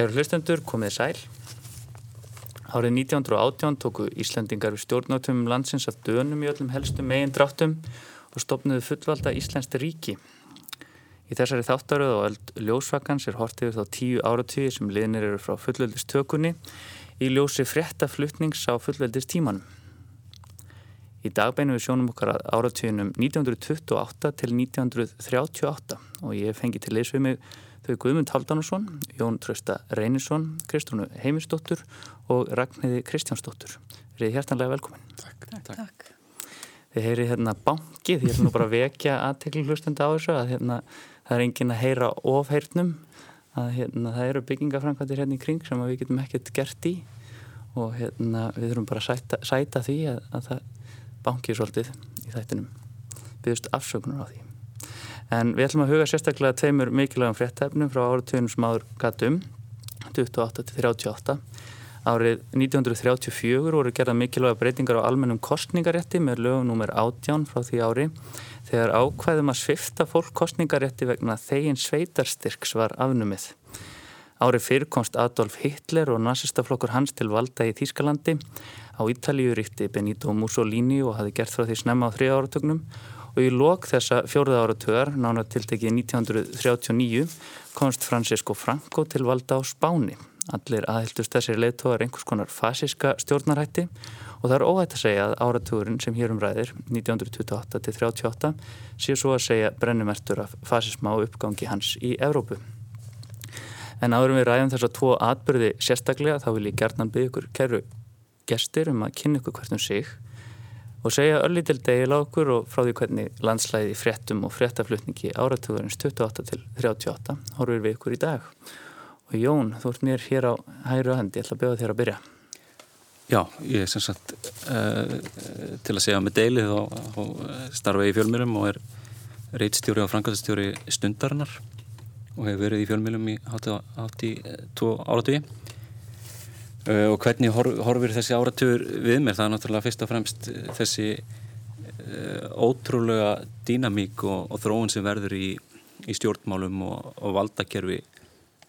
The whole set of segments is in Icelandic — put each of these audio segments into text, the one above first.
Kæru hlustendur, komið sæl. Árið 1918 tóku Íslandingar við stjórnátum landsins af dönum í öllum helstum megin dráttum og stopnuðu fullvalda Íslandst ríki. Í þessari þáttaröð og öll ljósvakans er hortið þá tíu áratíði sem liðnir eru frá fullveldistökunni í ljósi fréttaflutnings á fullveldistímanum. Í dagbeinu við sjónum okkar að áratíðinum 1928 til 1938 og ég fengi til leys við mig Guðmund Haldanusson, Jón Trausta Reynisson, Kristrúnu Heimisdóttur og Ragnhiði Kristjánsdóttur. Riði hjertanlega velkomin. Takk. Takk. Þið heyri hérna banki, því ég er nú bara að vekja aðtekli hlustandi á þessu að hérna, það er engin að heyra ofheyrnum að hérna, það eru byggingafrænkvæmdir hérna í kring sem við getum ekkert gert í og hérna, við þurfum bara að sæta, sæta því að, að það bankið svolítið í þættinum byggust afsökunar á því en við ætlum að huga sérstaklega tveimur mikilvægum fréttæfnum frá áratöðunum sem áður gatum 28-38 árið 1934 voru gerða mikilvæga breytingar á almennum kostningarétti með lögum nr. 18 frá því ári þegar ákvæðum að svifta fólk kostningarétti vegna þegin sveitarstyrks var afnumið Árið fyrr komst Adolf Hitler og nazistaflokkur hans til valda í Þýskalandi. Á Ítalíu ríkti Benito Mussolini og hafi gert frá því snemma á þrija áratögnum og í lok þessa fjóruða áratögar, nána tiltekið 1939, komst Francisco Franco til valda á Spáni. Allir aðhildust þessir leittóðar einhvers konar fasiska stjórnarhætti og það er óhætt að segja að áratugurinn sem hérum ræðir, 1928-38, sé svo að segja brennumertur af fasisma og uppgangi hans í Evrópu. En áðurum við ræðum þess að tvo atbyrði sérstaklega þá vil ég gerðan byggja ykkur kæru gestir um að kynna ykkur hvert um sig og segja öllu til degil á okkur og frá því hvernig landslæði fréttum og fréttaflutningi áratugurins 28 til 38 horfur við ykkur í dag. Og Jón, þú ert mér hér á hæru aðendi, ég ætla að bjóða þér að byrja. Já, ég er sem sagt uh, til að segja með deilið og starfa í fjölmjölum og er reitstjóri og frangatstjóri stundarinnar og hefur verið í fjölmjölum í hátt í eh, tvo áratví uh, og hvernig hor, horfir þessi áratugur við mér, það er náttúrulega fyrst og fremst eh, þessi uh, ótrúlega dýnamík og, og þróun sem verður í, í stjórnmálum og, og valdakerfi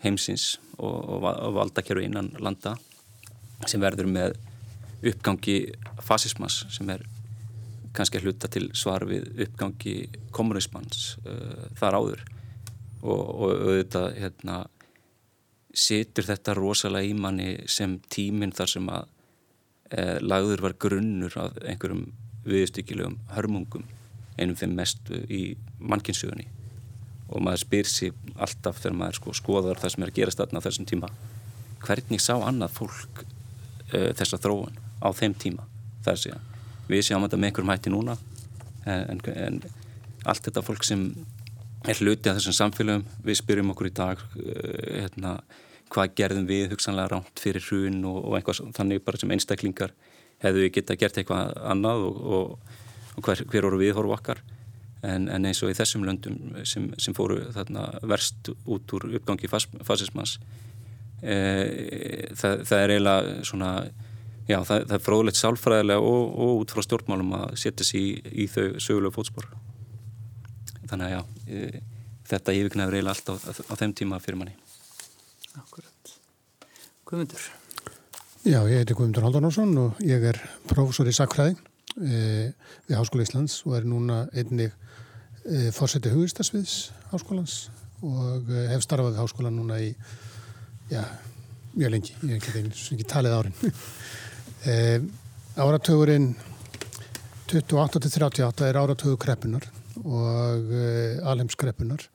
heimsins og, og valdakerfi innan landa sem verður með uppgangi fasismas sem er kannski að hluta til svar við uppgangi kommunismans uh, þar áður. Og auðvitað hérna, situr þetta rosalega í manni sem tíminn þar sem að e, lagður var grunnur af einhverjum viðstykkilegum hörmungum einum þeim mestu í mannkynnsugunni og maður spyr sér alltaf þegar maður sko, skoðar það sem er að gera statna á þessum tíma hvernig sá annað fólk e, þessa þróun á þeim tíma? Það er að við séum þetta með einhverjum hætti núna en, en, en allt þetta fólk sem er hluti af þessum samfélagum við spyrjum okkur í dag uh, hérna, hvað gerðum við hugsanlega rámt fyrir hrun og, og einhvað þannig bara sem einstaklingar hefðu við geta gert eitthvað annað og, og, og hver, hver voru við horfu okkar. En, en eins og í þessum löndum sem, sem fóru þarna verst út úr uppgangi fas, fasismans e, það, það er eiginlega svona já það, það er fróðlegt sálfræðilega og út frá stjórnmálum að setja sér í, í þau sögulega fótspor þannig að já, e, þetta yfirknæður eiginlega allt á, á þeim tíma fyrir manni. Akkurat Guðmundur? Já, ég heiti Guðmundur Haldunarsson og ég er prófessor í Sakfræði e, við Háskóla Íslands og er núna einnig e, fórseti hugistasviðs Háskólans og e, hef starfað við Háskólan núna í já, mjög lengi. Ég hef ekki, ekki talið árin. E, Áratögurinn 28-38 er áratögu kreppunar og uh, alheimskreppunar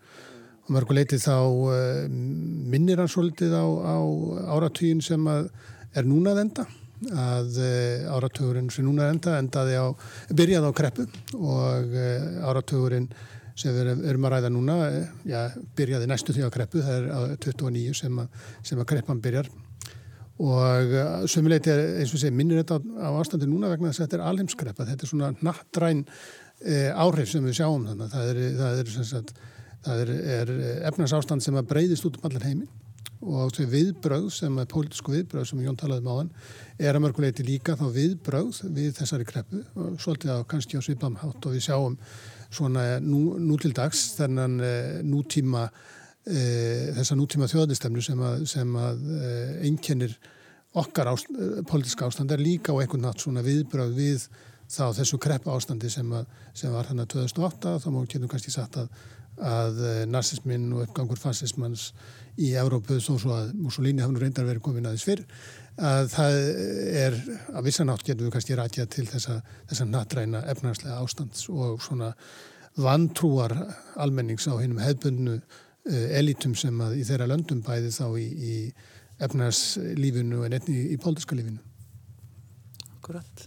og mörguleiti þá uh, minnir hann svolítið á, á áratugin sem er núna að enda að uh, áratugurinn sem núna enda endaði á, byrjaði á kreppu og áratugurinn sem við erum að ræða núna já, byrjaði næstu því á kreppu það er á 29 sem að, sem að kreppan byrjar. Og sömuleiti er eins og sé minnir þetta á, á ástandi núna vegna þess að þetta er alheimskreppa þetta er svona nattræn áhrif sem við sjáum þannig það er, það er, sagt, það er, er efnarsástand sem að breyðist út um allar heimin og þau viðbröð sem er pólitísku viðbröð sem Jón talaði um á hann er að mörguleiti líka þá viðbröð við þessari kreppu og svolítið á kannski á svipamhátt og við sjáum svona nú, nú til dags þennan e, nútíma e, þessa nútíma þjóðnistemnu sem að, sem að e, einkennir okkar ást, politíska ástand. Er líka á einhvern nátt svona viðbröð við þá þessu kreppa ástandi sem, að, sem var hann að 2008 þá má ekki kannski sagt að, að narsismin og uppgangur fascismans í Európu þó svo að Mussolini hafði reyndar verið komin aðeins fyrr að það er að vissanátt getum við kannski rækja til þessa, þessa nattræna efnarslega ástands og svona vantrúar almennings á hinnum hefbundnu eh, elitum sem að í þeirra löndum bæði þá í, í efnarslífinu en einni í pólitíska lífinu. Akkurat.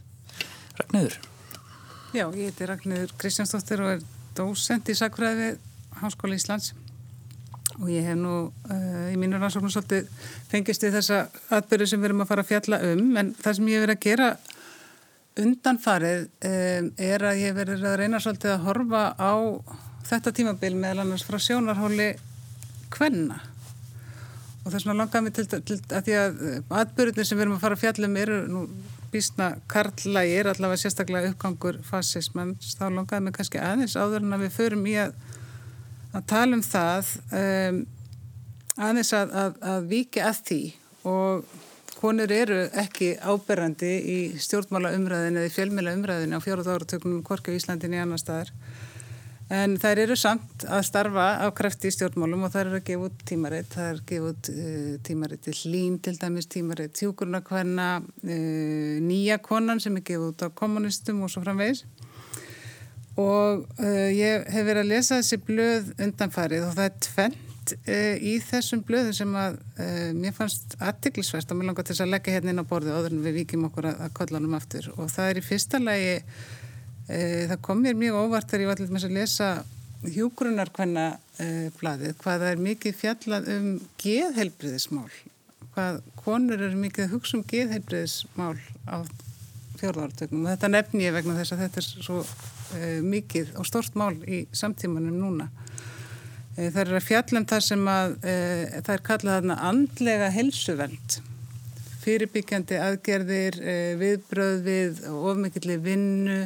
Ragnæður? Já, ég heiti Ragnæður Kristjánsdóttir og er dósend í Sakfræði Háskóla Íslands. Og ég hef nú uh, í mínu rannsóknum svolítið fengist við þessa atbyrju sem við erum að fara að fjalla um. En það sem ég hef verið að gera undanfarið um, er að ég hef verið að reyna svolítið að horfa á þetta tímabil meðal annars frá sjónarhóli kvenna. Og það er svona langaði mig til, til að því að atbyrjunir sem við erum að fara að fjalla um eru nú bísna karlægir allavega sérstaklega uppgangur fascismans þá langaði mig kannski aðeins áður en að við förum í að að tala um það um, aðeins að, að, að viki að því. Og konur eru ekki áberandi í stjórnmála umræðinu eða í fjölmjöla umræðinu á fjóruð áratökunum Korki og Íslandin í annar staðar en þær eru samt að starfa á krefti í stjórnmálum og þær eru að gefa út tímaritt þær eru að gefa út uh, tímaritt til hlín til dæmis tímaritt hjúkurnakvenna uh, nýja konan sem er gefið út á kommunistum og svo framvegis. Og uh, ég hef verið að lesa þessi blöð undanfarið og það er tvent uh, í þessum blöðum sem að uh, mér fannst aðtiklisvært og mér langar til þess að leggja hérna inn á borðu áður en við vikjum okkur að, að kollanum aftur. Og það er í fyrsta lagi það kom mér mjög óvart þegar ég var til þess að lesa hjúgrunarkvenna bladið hvað það er mikið fjallað um geðhelbriðismál hvað konur eru mikið að hugsa um geðhelbriðismál á fjórðartöknum og þetta nefn ég vegna þess að þetta er svo uh, mikið og stort mál í samtímanum núna. Uh, það er að fjallum þar sem að uh, það er kallað þarna andlega helsuveld, fyrirbyggjandi aðgerðir, viðbröð við ofmikilli vinnu,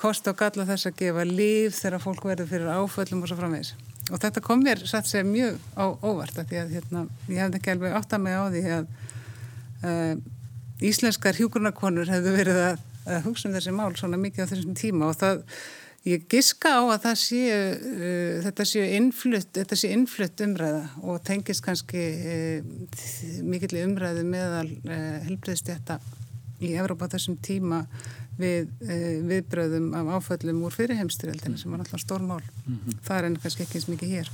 kost á galla þess að gefa líf þegar fólk verður fyrir áföllum og svo framvegs. Og þetta kom mér satt sér mjög á óvart því að hérna, ég hefði ekki alveg átt að mig á því að íslenskar hjúgrunarkonur hefðu verið að að hugsa um þessi mál svona mikið á þessum tíma og það, ég giska á að það sé, uh, þetta sé innflutt, þetta sé innflutt umræða og tengist kannski uh, mikill umræðu meðal uh, helbriðstjætta í Evrópa þessum tíma við uh, viðbröðum af áföllum úr fyrirheimstyrjaldinu sem var alltaf stórmál. Mm -hmm. Það er enn kannski ekki eins mikið hér.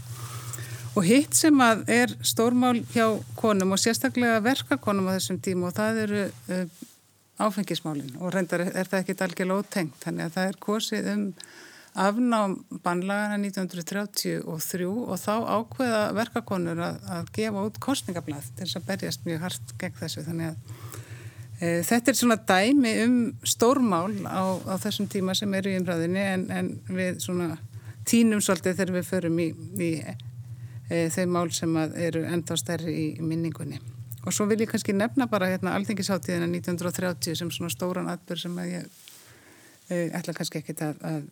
Og hitt sem að er stórmál hjá konum og sérstaklega verkakonum á þessum tíma og það eru uh, áfengismálinn og reyndar er það ekkit algjörlega ótengt þannig að það er kosið um afnám bannlagana 1933 og þá ákveða verkakonur að, að gefa út kostningablað til þess að berjast mjög hart gegn þessu þannig að þetta er svona dæmi um stórmál á, á þessum tíma sem eru í umræðinni en, en við svona tínum svolítið þegar við förum í, í e, þau mál sem eru enda stærri í minningunni. Og svo vil ég kannski nefna bara hérna alþengisháttíðina 1930 sem svona stóran atbyrg sem að ég e, ætla kannski ekkit að, að,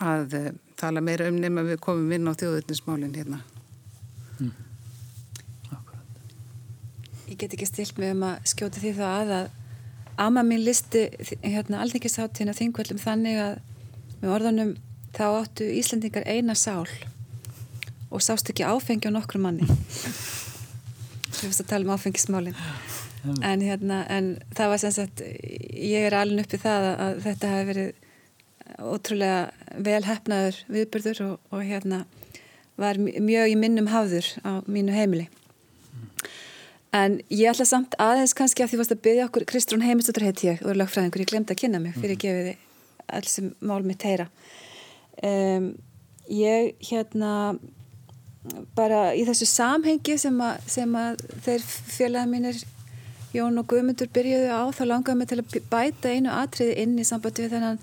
að tala meira um nema við komum inn á þjóðutnismálinn hérna. Mm. Ég get ekki stilt mig um að skjóta því það að að ama mín listi hérna alþengisháttíðina þingvöldum þannig að með orðanum þá áttu Íslandingar eina sál og sást ekki áfengi á nokkru manni. við fyrst að tala um áfengismálin. En, hérna, en það var sem sagt ég er alveg uppið það að, þetta hafi verið ótrúlega vel hefnaður viðbyrður og, og hérna var mjög í minnum hafður á mínu heimili en ég ætla samt aðeins kannski að því að byggja okkur Kristrún Heimistóttur heit ég og er lagfræðingur, ég glemdi að kynna mig fyrir að gefa þið alls sem mál mitt heyra. Um, ég hérna bara í þessu samhengi sem að, sem að þeir félagið mínir Jón og Guðmundur byrjuðu á þá langaði mig til að bæta einu atriði inn í sambandi við þennan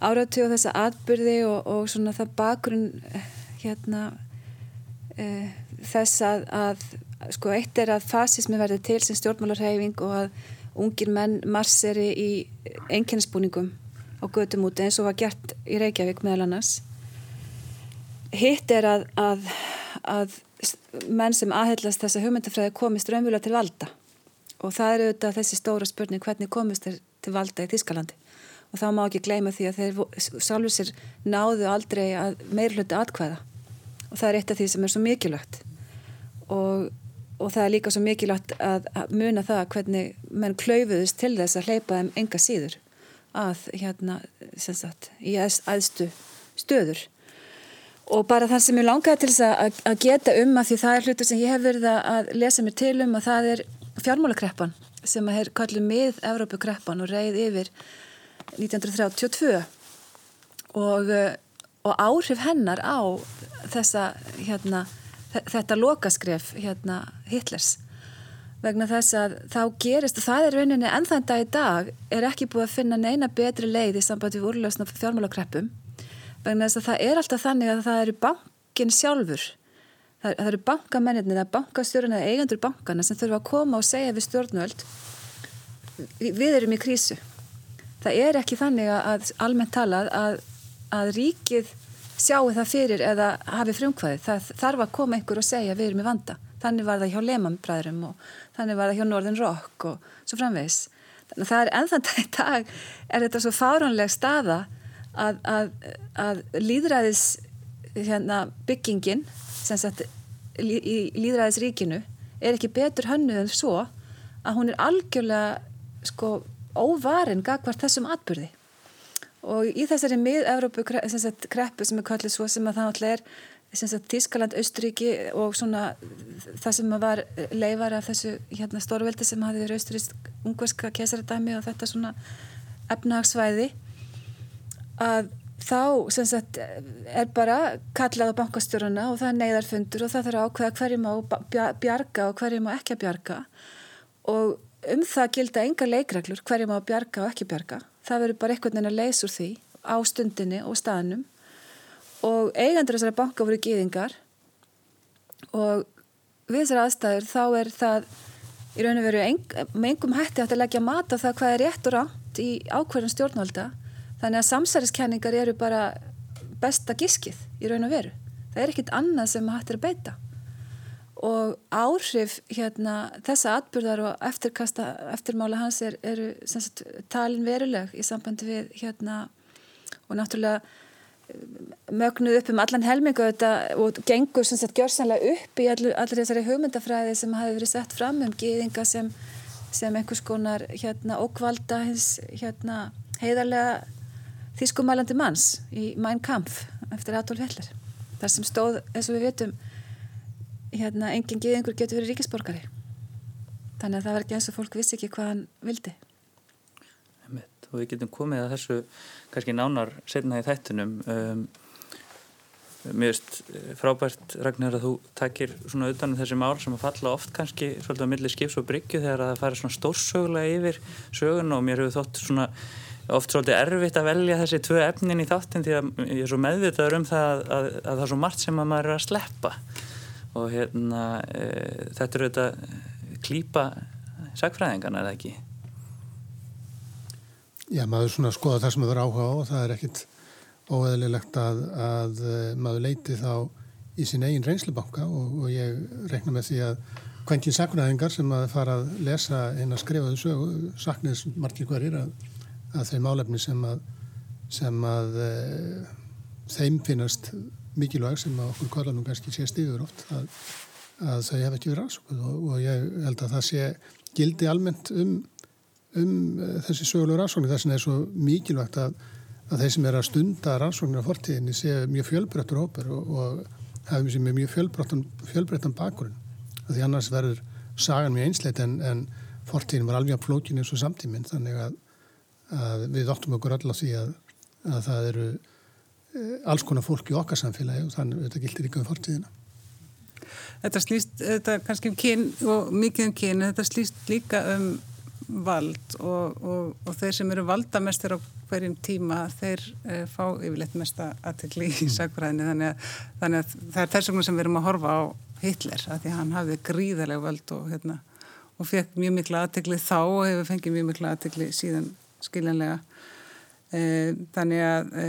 áratu og þessa atbyrði og, og svona það bakgrunn hérna e, þess að, að sko eitt er að fasismi verði til sem stjórnmálarhæfing og að ungir menn marseri í enginnsbúningum á gödum úti eins og var gert í Reykjavík meðal annars. Hitt er að, að að menn sem aðhyllast þessa hugmyndafræði komist raunvölu til valda. Og það er auðvitað þessi stóra spurning hvernig komist þeir til valda í Þískalandi og þá má ekki gleyma því að þeir sjálfur sér náðu aldrei að meirhluti atkvæða. Og það er eitt af því sem er svo mikilvægt. Og, og það er líka svo mikilvægt að, muna það hvernig menn klaufuðust til þess að hleypa þeim enga síður að hérna sagt, í aðstu stöður. Og bara það sem ég langaði til þess að, geta um að því það er hlutur sem ég hef verið að lesa mér til um og það er fjármálakreppan sem að er kallið með Evrópukreppan og reyð yfir 1932 og, og áhrif hennar á þessa, hérna, þetta lokaskref hérna, Hitlers vegna þess að þá gerist og það er rauninni enn þann dag í dag er ekki búið að finna neina betri leið í sambandi við úrlösna fjármálakreppum vegna þess að það er alltaf þannig að það eru bankin sjálfur það, það eru bankamennir það er bankastjórun eða eigandur bankana sem þurfa að koma og segja við stjórnvöld við erum í krísu. Það er ekki þannig að almennt talað að, að ríkið sjáu það fyrir eða hafi frumkvæði það þarf að koma einhver og segja við erum í vanda. Þannig var það hjá Lehmann-bræðurum og þannig var það hjá Northern Rock og svo framvegs þannig að það er ennþann í dag er þetta svo fáránleg staða að, að, að líðræðis hérna, byggingin sagt, í líðræðisríkinu er ekki betur hannu en svo að hún er algjörlega sko óvarin gagvart þessum atbyrði og í þessari mið-Európu kreppu sem er kallið svo sem að það náttúrulega er Þískaland, Austríki og svona það sem var leifar af þessu hérna, stórveldi sem hafi verið austrísk-ungverska kesaradæmi og þetta svona efnahagsvæði að þá sagt, er bara kallað á bankastjóruna og það er neyðarfundur og það þarf að ákveða hverjum á bjarga og hverjum á ekki að bjarga. Og um það gilda enga leikreglur hverjum á bjarga og ekki bjarga það verður bara einhvern veginn að leysa úr því á stundinni og staðnum. Og eigandur þessara banka voru gýðingar og við þessar aðstæður þá er það í raun og veru með engum hætti að leggja mat á það hvað er rétt og rátt í ákverðan stjórnvalda. Þannig að samsæriskenningar eru bara besta giskið í raun og veru. Það er ekkit annað sem hættir að beita og áhrif hérna, þessa atbyrðar og eftirkasta, eftirmála hans er, eru sagt, talin veruleg í sambandi við hérna, og náttúrulega eh, mögnuð upp um allan helmingu þetta, og gengur sagt, gjörsanlega upp í allir, allir þessari hugmyndafræði sem hafi verið sett fram um gýðinga sem, sem einhvers konar hérna, ókvalda hins hérna, heiðarlega þýskumælandi manns í Mein Kampf eftir Adolf Hitler. Þar sem stóð, eins og við veitum hérna, enginn geðingur getur verið ríkisborgari. Þannig að það var ekki eins og fólk vissi ekki hvað hann vildi. Og við getum komið að þessu kannski nánar setna í þættunum um, mér veist frábært Ragnar að þú takir svona utanum þessi mál sem að falla oft kannski svolítið á milli skips og bryggju þegar það fara svona stórsögulega yfir sögun og mér hefur þótt svona oft svolítið erfitt að velja þessi tvö efnin í þáttin því að ég er svo meðvitaður um það að, að, að það er svo margt sem að maður er að sleppa og hérna e, þetta eru þetta klípa sagfræðingarna eða ekki? Já, maður svona skoða það sem maður áhuga á og það er ekkit óeðlilegt að, að e, maður leiti þá í sin eigin reynslubanka og, og ég rekna með því að kvæntjum sakfræðingar sem að fara að lesa einn að skrifa þessu sakniðs margir hverjir að, að þeim álefni sem að, sem að e, þeim finnast mikilvæg sem að okkur kvarlanum kannski sé stíður oft að, að þau hef ekki verið rannsókuð og, og ég held að það sé gildi almennt um, um eh, þessi sögulegur rannsóknir. Þess að það er svo mikilvægt að, að þeir sem er að stunda rannsóknir á fortíðinni sé mjög fjölbreyttur hópur og, og hafi mjög, mjög fjölbreyttan bakgrunn. Því annars verður sagan mjög einsleit en, en fortíðin var alveg að flókin eins og samtíminn þannig að, að við óttum okkur öll á því að það eru alls konar fólk í okkar samfélagi og þannig að þetta gildir líka um fortíðina. Þetta slýst, þetta er kannski um kyn og mikið um kyn, þetta slýst líka um vald og, og, og þeir sem eru valdamestir á hverjum tíma, þeir e, fá yfirleitt mesta aðtegli í mm. sagfræðinni þannig, þannig að það er þess vegna sem við erum að horfa á Hitler, að því hann hafði gríðarlega vald og, hérna, og fekk mjög mikla aðtegli þá og hefur fengið mjög mikla aðtegli síðan skiljanlega þannig að e,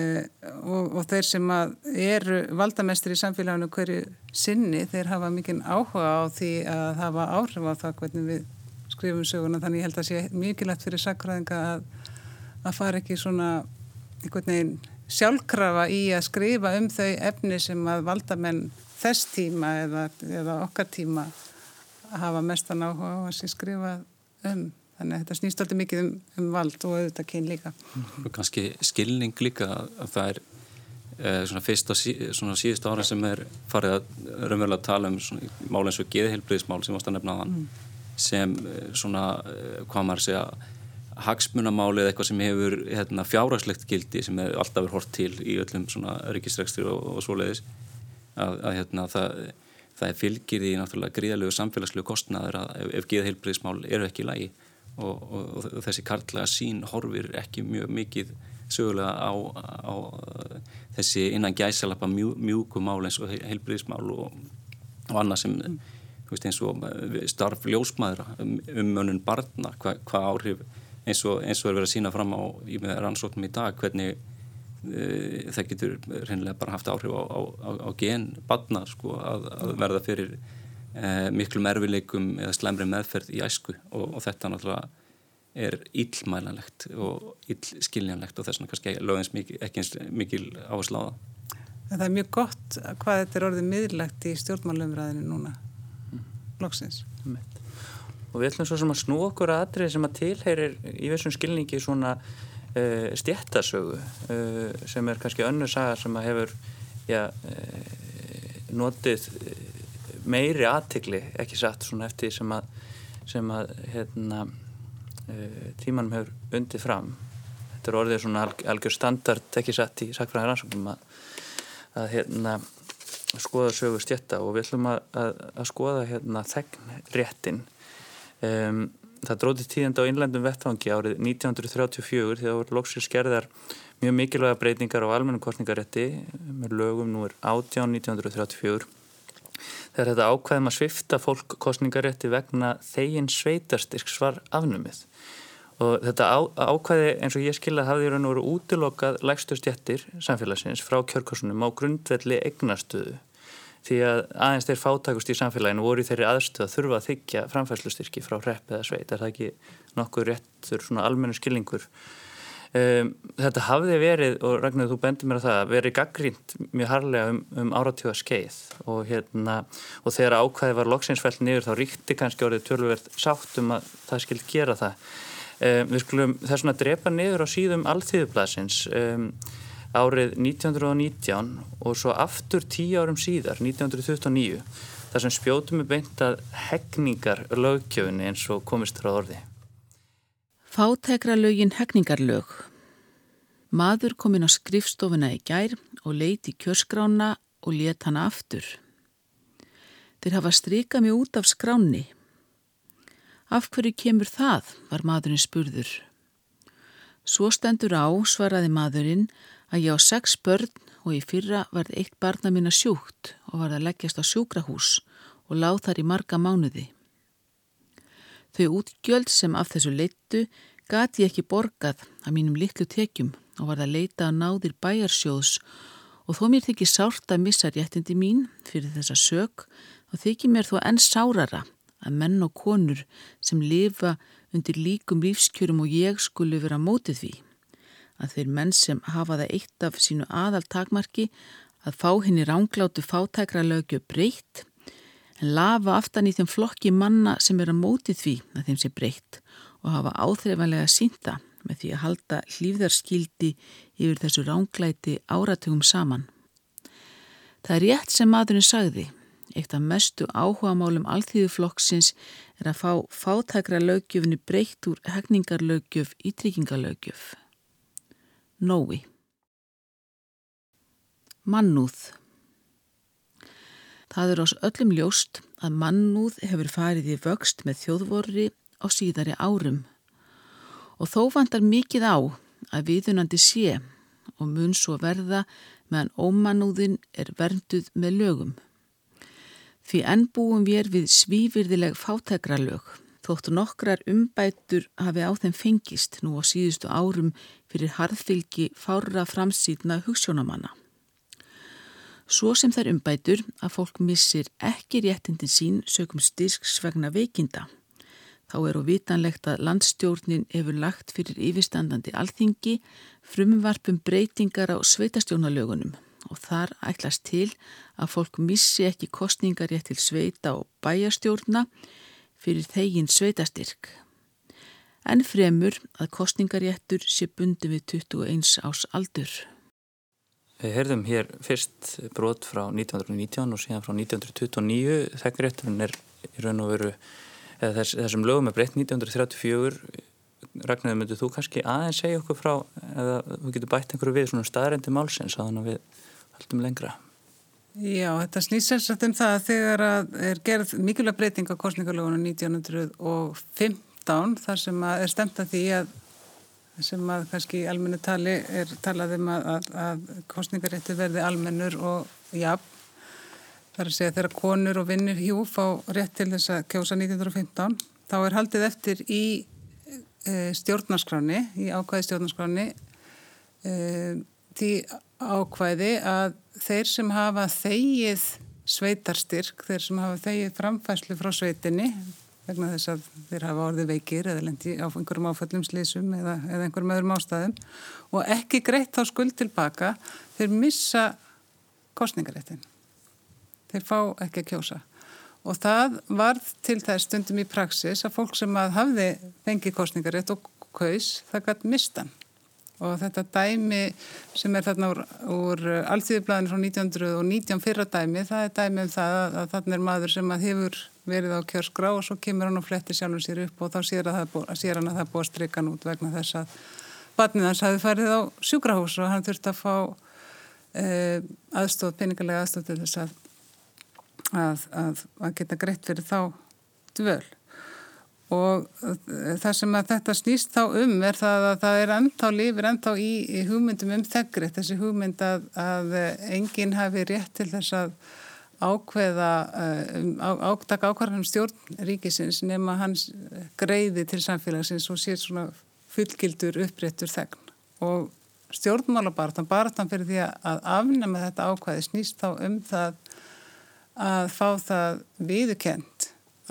og, og þeir sem eru valdamestri í samfélaginu hverju sinni þeir hafa mikinn áhuga á því að hafa áhrif á það hvernig við skrifum söguna. Þannig ég held að sé mikilvægt fyrir sakræðinga að, að fara ekki svona einhvern veginn sjálfkrafa í að skrifa um þau efni sem að valdamenn þess tíma eða, eða okkar tíma hafa mestan áhuga á að sé skrifa um Þannig að þetta snýst alltaf mikið um, um vald og auðvitað kyn líka. Og kannski skilning líka að það er eh, svona fyrst á sí, síðust ára sem er farið að raunverulega tala um mál eins og geðheilbriðismál sem ást að nefna þann mm. sem eh, svona, eh, hvað maður segja, hagsmunamáli eða eitthvað sem hefur hérna, fjárhagslegt gildi sem er alltaf verið hort til í öllum svona ríkistrekstri og, og svoleiðis að, að hérna, það, það fylgir í náttúrulega gríðalegu samfélagslegu kostnaður að ef, ef geðheilbriðismál eru ekki í lagi og, og, og þessi kartlega sín horfir ekki mjög mikið sögulega á, á þessi innan gæsalappa mjú, mjúkumál eins og heilbriðismál og, og annað sem veist, eins og eh, starf ljósmaðra um, um önun barna, hvað hva áhrif eins og, eins og er verið að sína fram á í með rannsóknum í dag hvernig uh, það getur reynilega bara haft áhrif á, á, á gen barna sko, að, að verða fyrir eh, miklu mervileikum eða slemri meðferð í æsku og, og þetta náttúrulega er íllmælanlegt og íllskiljanlegt og þess vegna kannski lögins mikil, ekki eins mikil áherslu á það. Það er mjög gott hvað þetta er orðið miðlagt í stjórnmálumræðinu núna, loksins. Og við ætlum svo sem að snú okkur aðrið sem að tilheyrir í þessum skilningi svona uh, stjættasögu uh, sem er kannski önnur saga sem að hefur já, uh, notið meiri aðtikli ekki satt svona eftir sem að, sem að hérna, uh, tímanum hefur undið fram. Þetta er orðið svona alg, algjör standard ekki satt í sakfræðar ansóknum að, að hérna, skoða sögu stjætta og við ætlum að, að skoða hérna, þegnréttin. Um, það dróði tíðenda á innlændum vettvangi árið 1934 þegar voru loksir skerðar mjög mikilvæga breytingar á almennum kostningarétti með lögum nú er 18 1934 þegar þetta ákvæðum að svifta fólk kostningarétti vegna þegin sveitarstyrks var afnumið. Og þetta á, ákvæði eins og ég skilða hafði í raun og veru útilokað lægstu stjættir samfélagsins frá kjörkursunum á grundvelli eignastuðu því að aðeins þeir fátakust í samfélaginu voru í þeirri aðstöð að þurfa að þykja framfæslustyrki frá repp eða sveit. Er það ekki nokkuð réttur svona almennu skilningur Um, þetta hafði verið, og Ragnar þú bendir mér að það, verið gaggrínt mjög harlega um, um áratjóða skeið og, hérna, og þegar ákvæði var loksinsfælt niður þá ríkti kannski orðið tölverð sátt um að það skild gera það. Um, við skulum þess að drepa niður á síðum allþýðublasins árið 1919 og svo aftur tíu árum síðar, 1929, þar sem spjótum er beint að hegningar lögkjöfunni eins og komist þar á orði. Fátækra lögin hegningarlög. Maður kom inn á skrifstofuna í gær og leiti kjörskrána og let hana aftur. Þeir hafa strykað mig út af skráni. Af hverju kemur það, var maðurinn spurður. Svo stendur á, svaraði maðurinn, að ég á sex börn og í fyrra varð eitt barna mína sjúkt og var að leggjast á sjúkrahús og láð þar í marga mánuði. Þau útgjöld sem af þessu leittu gati ekki borgað að mínum litlu tekjum og var að leita að náðir bæjarsjóðs og þó mér þykir sárt að missa réttindi mín fyrir þessa sög og þykir mér þó enn sárara að menn og konur sem lifa undir líkum lífskjörum og ég skulu vera mótið því. Að þeir menn sem hafa það eitt af sínu aðal takmarki að fá henni ránglátu fátækra lögju breytt en lafa aftan í þeim flokki manna sem er að móti því að þeim sé breytt og hafa áþreifanlega sínta með því að halda hlýfðarskildi yfir þessu ránglæti áratugum saman. Það er rétt sem maðurinn sagði, eitt af mestu áhuga málum alþýðuflokksins er að fá fátækra lögjöfni breytt úr hegningarlögjöf í tryggingarlögjöf. Nói Mannúð Það er ás öllum ljóst að mannúð hefur farið í vöxt með þjóðvorri á síðari árum og þó vandar mikið á að viðunandi sé og mun svo verða meðan ómannúðin er vernduð með lögum. Því enn búum við við svífyrðileg fátækralög þóttu nokkrar umbætur hafi á þeim fengist nú á síðustu árum fyrir harðfylgi fára framsýtna hugssjónamanna. Svo sem þær umbætur að fólk missir ekki réttindin sín sögum styrks vegna veikinda. Þá er og vitanlegt að landstjórnin hefur lagt fyrir yfirstandandi alþingi frumvarpum breytingar á sveitastjónalögunum og þar ætlast til að fólk missi ekki kostningarétt til sveita og bæjastjórna fyrir þegin sveitastyrk. En fremur að kostningaréttur sé bundi við 21 ás aldur. Við heyrðum hér fyrst brot frá 1919 og síðan frá 1929. Þekkrétturinn er í raun og veru, þess, þessum lögum er breytt 1934 Ragnar, myndu þú kannski aðeins segja okkur frá eða þú getur bætt einhverju við svona staðrændi málsins að hann við haldum lengra Já, þetta snýsast um það að þegar að er gerð mikilvæg breyting á kostningalögunum 1915 þar sem að er stemt að því að sem að kannski almennu tali er talað um að, að, að kostningarétti verði almennur og jafn. Þar að segja þegar konur og vinnir hjú fá rétt til þess að kjósa 1915 þá er haldið eftir í e, stjórnarskráni, í ákvæði stjórnarskráni e, því ákvæði að þeir sem hafa þegið sveitarstyrk, þeir sem hafa þegið framfæslu frá sveitinni vegna þess að þeir hafa orðið veikir eða lendi á einhverjum áfællum slísum eða, eða einhverjum öðrum ástæðum og ekki greitt þá skuld tilbaka þeir missa kostningaréttin þeir fá ekki að kjósa. Og það varð til þess stundum í praksis að fólk sem að hafði fengið kostningarétt og kaus það gætt mistan og þetta dæmi sem er þarna úr, úr alltíðublaðinu frá 1919 fyrra dæmi, það er dæmi um það að, að þarna er maður sem að hefur verið á kjörskrá og svo kemur hann og flettir sjálfur sér upp og þá sér, búið, sér hann að það er búið að streika nút vegna þess að batnið hans hafi farið á sjúkrahús og hann þurfti að fá eh, aðstóð, peningalega aðstóð til þess að, að, að geta greitt fyrir þá dvöl og það sem að þetta snýst þá um er það að það er ennþá lífur ennþá í, í hugmyndum um þeggri þessi hugmynd að, að enginn hafi rétt til þess að ákveða um, átaka ákvarðanum stjórn ríkisins nema hans greiði til samfélagsins og sér svona fullgildur uppréttur þegn. Og stjórnmálabartan, bartan fyrir því að afnema þetta ákvæði snýst þá um það að fá það viðukent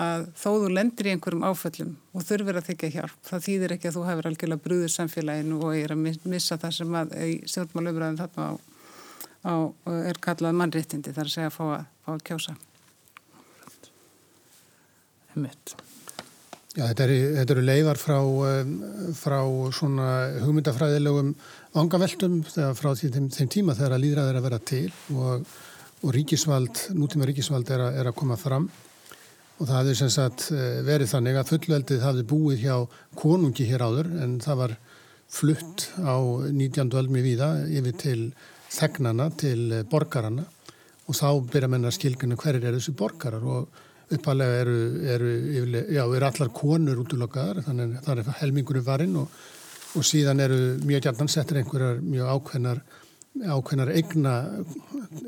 að þó þú lendir í einhverjum áföllum og þurfir að þykja hjálp, það þýðir ekki að þú hefur algjörlega brúður samfélaginu og er að missa það sem að í stjórnmálauðbræðin þarna á, á, er kallað mannréttindi, þar að segja að fá að, fá að kjósa. Emitt. Já, þetta eru, þetta eru leifar frá, frá svona hugmyndafræðilegum vangaveltum þegar frá þeim, þeim tíma þegar að líðræðir að vera til og, og ríkisvald, nútíma ríkisvald er að, er að koma fram og það hefði sem sagt eh, verið þannig að fullveldið hafði búið hjá konungi hér áður en það var flutt á 19. öldmi viða yfir til þegnana, til eh, borgarana og þá byrja menna skilgjuna hverjir eru þessi borgarar og uppalega eru, eru, já, eru allar konur útlokkaðar þannig að það er helmingunum varinn og, og síðan eru mjög gætnan settir einhverjar mjög ákveðnar ákveðnar eigna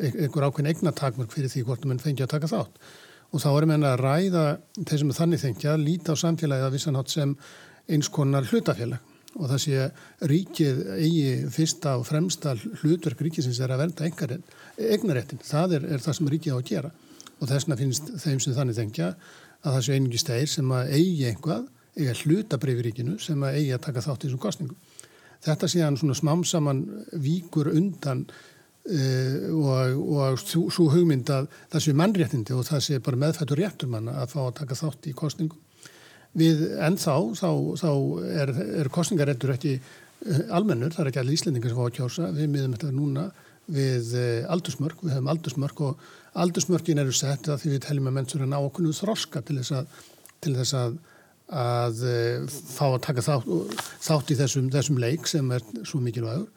einhver ákveðn eignatakmörk fyrir því hvort mann fengi að taka þátt og þá erum við að ræða þeir sem þannig þengja, líta á samfélagið að vissanátt sem eins konar hlutafélag. Og það sé ríkið eigi fyrsta og fremsta hlutverk ríkisins er að venda eignaréttin, það er, er það sem ríkið á að gera. Og þessna finnst þeim sem þannig þengja að það sé einungi steir sem að eigi einhvað, eiga hlutabrifi ríkinu sem að eigi að taka þátt í þessum kostningum. Þetta sé hann svona smámsaman víkur undan og, og svo hugmynd að það sé mannréttindi og það sé bara meðfættur réttur manna að fá að taka þátt í kostningum. Við ennþá þá, þá er, er kostningaréttur ekki uh, almennur, það er ekki allir íslendingar sem fá að kjósa, við miðum þetta núna við uh, aldursmörk, við höfum aldursmörk og aldursmörkin eru sett að því við teljum að menn svo er að ná okkur nú þroska til þess að, til þess að, að fá að taka þátt, þátt í þessum, þessum leik sem er svo mikilvægur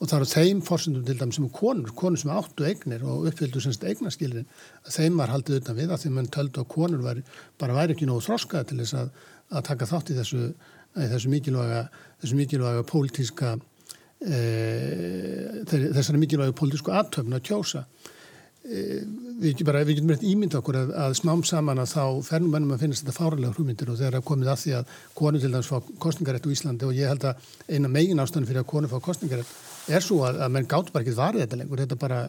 og það eru þeim fórsendum til dæmis sem er konur, konur sem áttu eignir og uppfylgdu semst eignaskilrin, þeim var haldið utan við að því mann töldu að konur var, bara væri ekki nógu þroskað til þess að, að taka þátt í þessu, þessu mikilvæga, mikilvæga pólitíska, e, þessari mikilvæga pólitísku aðtöfn að kjósa. Við getum bara, við getum rétt ímynda okkur að, að smám saman að þá fernum mennum að finnast þetta fáralega hrúmyndir og þegar það komið að því að konu til dæmis fá kostningarétt úr Íslandi og ég held að eina megin ástæðan fyrir að konu fá kostningarétt er svo að, að menn gátt bara ekki varðið þetta lengur, þetta bara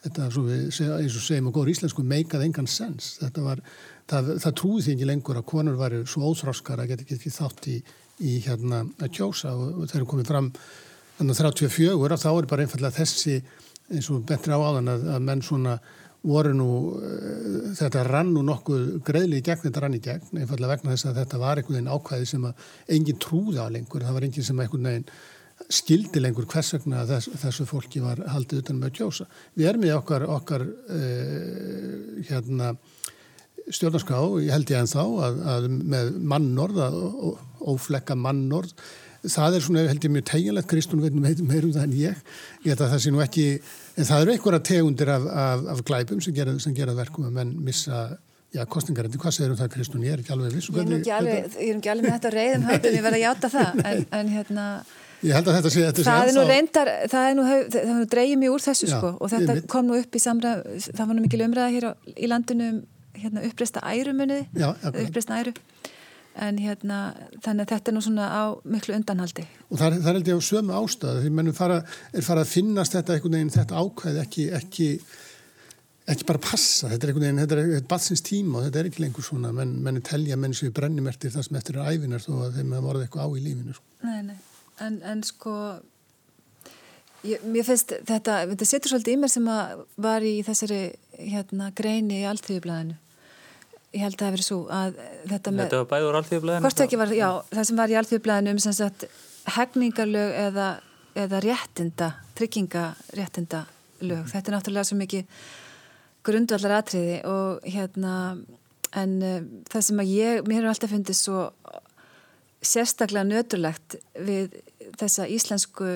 þetta er svo við, eins og segjum og góður íslensku meikað engan sens, þetta var það, það trúði því ekki lengur að konur væri svo óþróskar að geta ekki, ekki þátt í, í hérna að kjósa. Og, og þeir eru komið fram þannig að 34 og þá er bara einfallega þessi eins og betri á áðan að, að menn svona voru nú, uh, þetta rann nú nokkuð greiðli í gegn, þetta rann í gegn, einfallega vegna þess að þetta var einhvern veginn ákvæði sem að enginn trúði á lengur, það var enginn sem einhvern veginn skildi lengur hvers vegna þess, þessu fólki var haldið utan með kjósa. Við erum í okkar, okkar uh, hérna, stjórnarská, ég held ég en þá að, að með mannorð, óflekka mannorð, það er svona, held ég, mjög teginlegt, Kristún veitum meirum það en ég, ég held að það sé nú ekki, en það eru einhverja tegundir af, af, af glæpum sem gera, sem gera verkum að menn missa Já, kostningarendi, hvað segir um það Kristún? Ég er ekki alveg viss. Ég er ekki alveg, ég er ekki alveg með þetta reyðum höndum, ég verði að játa það, en, en hérna... Ég held að þetta sé, þetta sé það er nú reyndar, það er nú, það er nú dreyjum í úr þessu Já, sko. Og þetta kom nú upp í samræð, það var nú mikil umræða hér á, í landinu um hérna, uppreista ærumuniði, uppreista æru en hérna, þannig að þetta er nú svona á miklu undanhaldi. Og það er, er held ég á sömu ástöðu, því mennum fara, er fara að finnast þetta einhvern veginn, þetta ákvæð ekki, ekki, ekki bara passa, þetta er einhvern veginn, þetta er eitthvað batsins tíma og þetta er ekki lengur svona, menn, menn telja menn sem brennimertir það sem eftir er æfinar þó að þeim hefur vorið eitthvað á í lífinu. Sko. Nei, nei, en, en sko, ég, mér finnst þetta, þetta setur svolítið í mér sem að var í þessari hérna greini í alltíðublaðinu ég held að það hefur svo að þetta með... Þetta var bæður alþjóðblæðinu? Já, það sem var í alþjóðblæðinu um sagt hegningarlög eða, eða réttinda, tryggingaréttinda lög. Þetta er náttúrulega svo mikið grundvallar atriði og hérna, en uh, það sem að ég, mér hefur alltaf fundið svo sérstaklega nöturlegt við þessa íslensku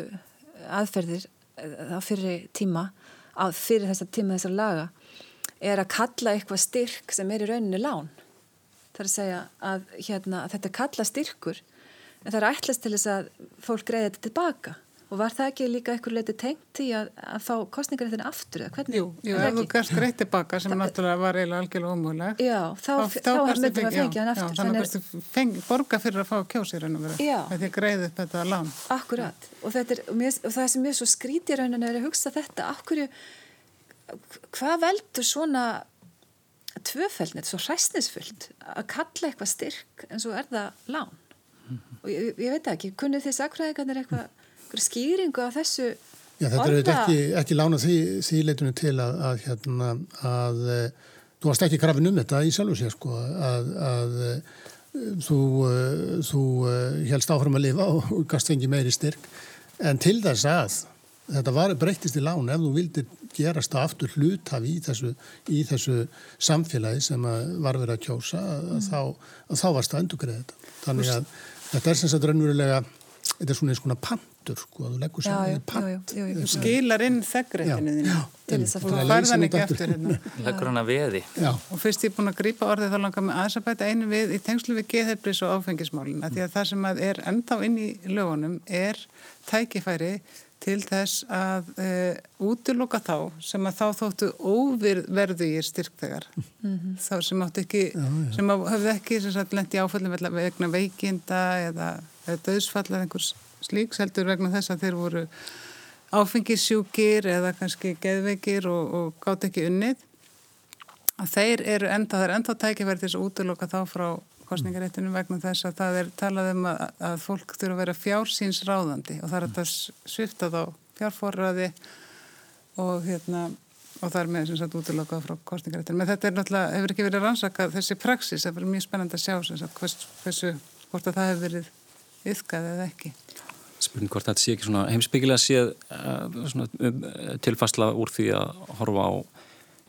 aðferðir á fyrir tíma, á fyrir þessa tíma þessar laga er að kalla eitthvað styrk sem er í rauninu lán. Það er að segja að, hérna, að þetta kalla styrkur en það er ætlast til þess að fólk greiði þetta tilbaka og var það ekki líka eitthvað leiti tengt í að, að fá kostningar þetta aftur? Hvernig, jú, jú ef þú gæst greiði tilbaka sem Þa, náttúrulega var eiginlega algjörlega ómúlega Já, þá, þá, þá, þá myndum við að fengja hann aftur. Þannig að þú fengi borga fyrir að fá kjósir en því greiði þetta lán. Akkurat, og, er, og, mér, og það sem er svo skrítir raunin er að hugsa þetta, akkurju hvað veldur svona tvöfældnið, svo hræsnisfullt að kalla eitthvað styrk en svo er það lán mm -hmm. og ég, ég veit ekki, kunnið þið sakræðigarnir eitthvað, skýringu á þessu Já, þetta er ekki, ekki lána því, því leitunum til að, að, hérna, að e, þú varst ekki krafin um þetta í sjálfu sér sko, að, að e, þú, e, þú helst áfram að lifa og gast fengi meiri styrk en til þess að þetta var breytist í lán ef þú vildir gerast aftur hlutaf í þessu, í þessu samfélagi sem var verið að kjósa að, mm. þá, að þá varst það endur greið þetta. Þannig að þetta er sem sagt raunverulega, þetta er svona eins konar pantur sko, þú leggur saman í pant. Þú skilar inn þeggreitinu þínu til þess að þú færðan ekki eftir hérna. Leggur hana veði. Já. Og fyrst ég er búin að grípa orðið þá langar með aðeins að bæta einu við í tengslu við geðheibris og áfengismálina því að það sem að er ennþá inn í lögunum er tækifæri til þess að e, útiloka þá sem að þá þóttu óverðu í styrktegar mm -hmm. þá sem áttu ekki já, já. sem hafði ekki lendi áfællin vegna veikinda eða, eða döðsfall eða einhvers slíks heldur vegna þess að þeir voru áfengissjúkir eða kannski geðveikir og, og gátt ekki unnið að þeir eru enda, það er enda tækifæri til þess að útiloka þá frá kostningaréttinu vegna þess að það er talað um að, að fólk þurfa að vera fjársýns ráðandi og það er að svifta þá fjárforraði og hérna og það er með sem sagt útilokað frá kostningaréttinu. Men þetta er náttúrulega, hefur ekki verið rannsakað þessi praksis, það er mjög spennand að sjá sagt, hvers, hversu, hvort að það hefur verið yfkað eða ekki. Spurning hvort þetta sé ekki svona heimsbyggilega séð uh, svona, um, tilfastla úr því að horfa á